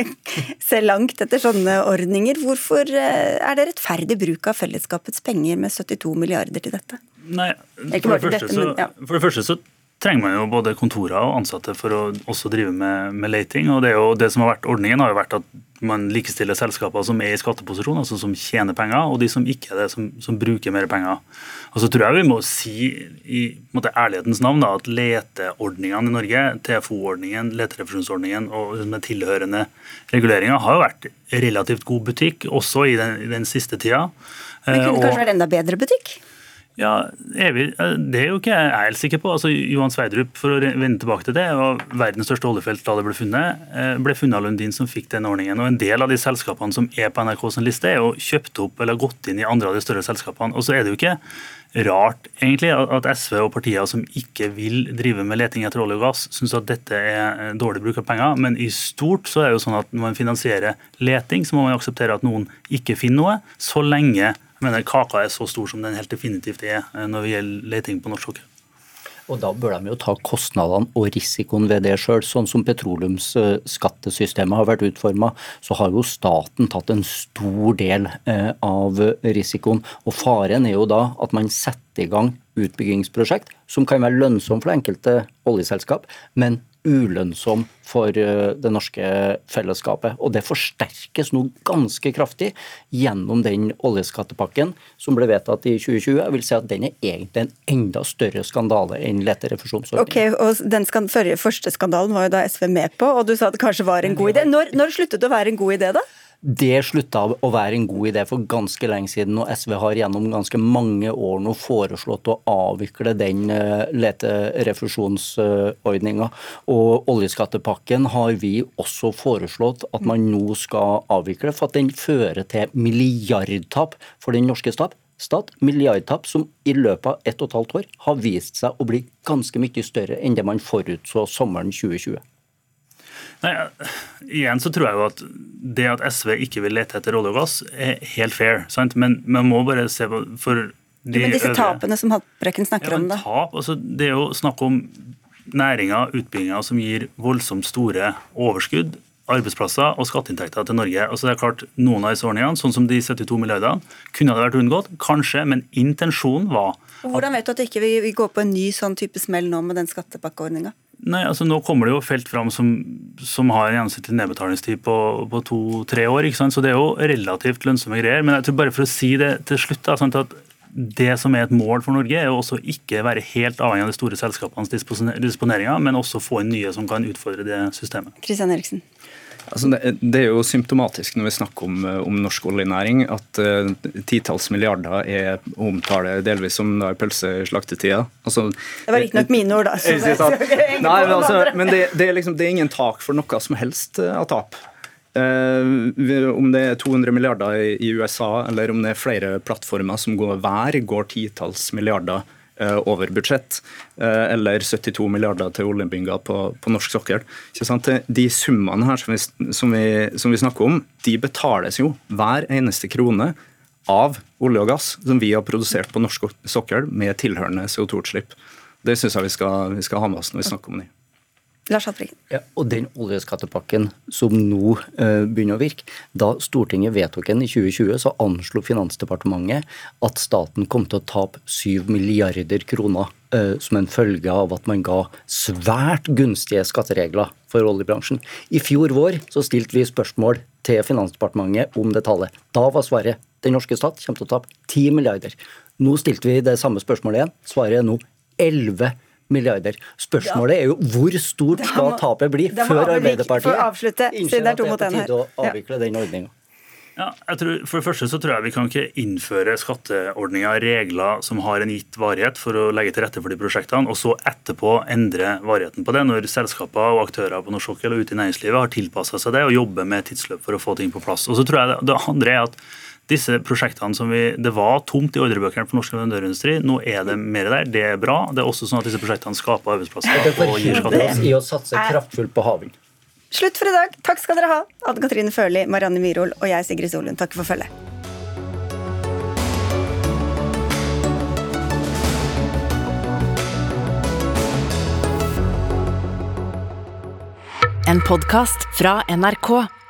se langt etter sånne ordninger. Hvorfor eh, er det rettferdig bruk av fellesskapets penger med 72 milliarder til dette? Nei, for det, første, så, for det første så trenger man jo både kontorer og ansatte for å også drive med, med leting. og det, jo, det, som har vært Ordningen har jo vært at man likestiller selskaper som er i skatteposisjon, altså som tjener penger, og de som ikke er det, som, som bruker mer penger. Og så tror jeg vi må si i måte, ærlighetens navn da, at leteordningene i Norge, TFO-ordningen, leterefusjonsordningen og med tilhørende reguleringer har jo vært relativt god butikk, også i den, i den siste tida. Men kunne det kanskje vært enda bedre butikk? Ja, evig, eh, Det er jo ikke jeg helt sikker på. Altså, Johan Sverdrup for å vende tilbake til det, var verdens største oljefelt da det ble funnet. Eh, ble funnet av Lundin som fikk den ordningen. og En del av de selskapene som er på NRKs liste, er jo kjøpt opp eller gått inn i andre av de større selskapene. Og så er det jo ikke rart egentlig at SV og partier som ikke vil drive med leting etter olje og gass, syns at dette er dårlig bruk av penger. Men i stort så er det jo sånn at når man finansierer leting, så må man akseptere at noen ikke finner noe, så lenge jeg mener kaka er så stor som den helt definitivt er eh, når det gjelder leting på norsk sokkel. Og Da bør de jo ta kostnadene og risikoen ved det sjøl. Sånn som petroleumsskattesystemet har vært utforma, så har jo staten tatt en stor del eh, av risikoen. Og Faren er jo da at man setter i gang utbyggingsprosjekt som kan være lønnsomt for enkelte oljeselskap, men ulønnsom for eh, det norske fellesskapet. Og det forsterkes nå ganske kraftig gjennom den oljeskattepakken som ble vedtatt i 2020. Jeg vil si at den er egentlig en enda større skandale enn leterefusjonsordningen. Ok, og Den første skandalen var jo da SV med på, og du sa at det kanskje var en god idé. Når, når sluttet det å være en god idé, da? Det slutta å være en god idé for ganske lenge siden, og SV har gjennom ganske mange år nå foreslått å avvikle den eh, leterefusjonsordninga. Og oljeskattepakken har vi også foreslått at man nå skal avvikle, for at den fører til milliardtap for den norske stat stat, milliardtap som i løpet av ett og et halvt år har vist seg å bli ganske mye større enn det man forutså sommeren 2020. Nei, igjen så tror jeg jo at det at SV ikke vil lete etter olje og gass, er helt fair. Sant? Men man må bare se på for de Men disse øvrige. tapene som Haltbrekken snakker ja, om, da? Tap, altså, det er jo snakk om næringer, utbygginger som gir voldsomt store overskudd arbeidsplasser og skatteinntekter til Norge. Altså det er klart, Noen av disse ordningene, sånn som de 72 milliardene, kunne det vært unngått. Kanskje, men intensjonen var Hvordan vet du at ikke vi ikke går på en ny sånn type smell nå med den skattepakkeordninga? Nei, altså Nå kommer det jo felt fram som, som har en gjennomsnittlig nedbetalingstid på, på to-tre år. ikke sant? Så det er jo relativt lønnsomme greier. Men jeg tror bare for å si det til slutt, da, sånn at det som er et mål for Norge, er jo også ikke være helt avhengig av de store selskapenes disponeringer, men også få inn nye som kan utfordre det systemet. Kristian Eriksen. Altså det, det, er jo symptomatisk når vi snakker om, om norsk oljenæring, at uh, titalls milliarder er omtale delvis som da pølseslaktetida. Altså, det var riktignok mine ord, da. Det, Nei, men, altså, men det, det, er liksom, det er ingen tak for noe som helst eh, av tap. Uh, om det er 200 milliarder i USA, eller om det er flere plattformer som går hver, går titalls milliarder Eh, over budsjett, eh, eller 72 milliarder til oljebygger på, på, norsk sokkel. De summene her som vi, som, vi, som vi, snakker om, de betales jo hver eneste krone av olje og gass som vi har produsert på norsk sokkel med tilhørende CO2-utslipp. Det syns jeg vi skal, vi skal ha med oss når vi snakker om det. Lars Haltbrekken. Ja, og den oljeskattepakken som nå uh, begynner å virke, da Stortinget vedtok den i 2020, så anslo Finansdepartementet at staten kom til å tape 7 milliarder kroner uh, som en følge av at man ga svært gunstige skatteregler for oljebransjen. I fjor vår så stilte vi spørsmål til Finansdepartementet om det tallet. Da var svaret den norske stat kommer til å tape 10 milliarder. Nå stilte vi det samme spørsmålet igjen. Svaret er nå 11 milliarder milliarder. Spørsmålet er jo hvor stort skal tapet bli før Arbeiderpartiet innser at det er på tide å avvikle den ordninga. Ja, jeg tror, for det første så tror jeg Vi kan ikke innføre skatteordninger, regler som har en gitt varighet for å legge til rette for de prosjektene, og så etterpå endre varigheten på det, når selskaper og aktører på norsk sokkel og ute i næringslivet har tilpassa seg det og jobber med tidsløp for å få ting på plass. Og så tror jeg Det, det andre er at disse prosjektene som vi, Det var tomt i ordrebøkene for norsk leverandørindustri. Nå er det mer der. Det er bra. Det er også sånn at disse prosjektene skaper arbeidsplasser. Det gir forhindres i å satse kraftfullt på havvind. Slutt for i dag. Takk skal dere ha. Anne Katrine Førli, Marianne Myrhol og jeg, Sigrid Solund, takker for følget. En podkast fra NRK.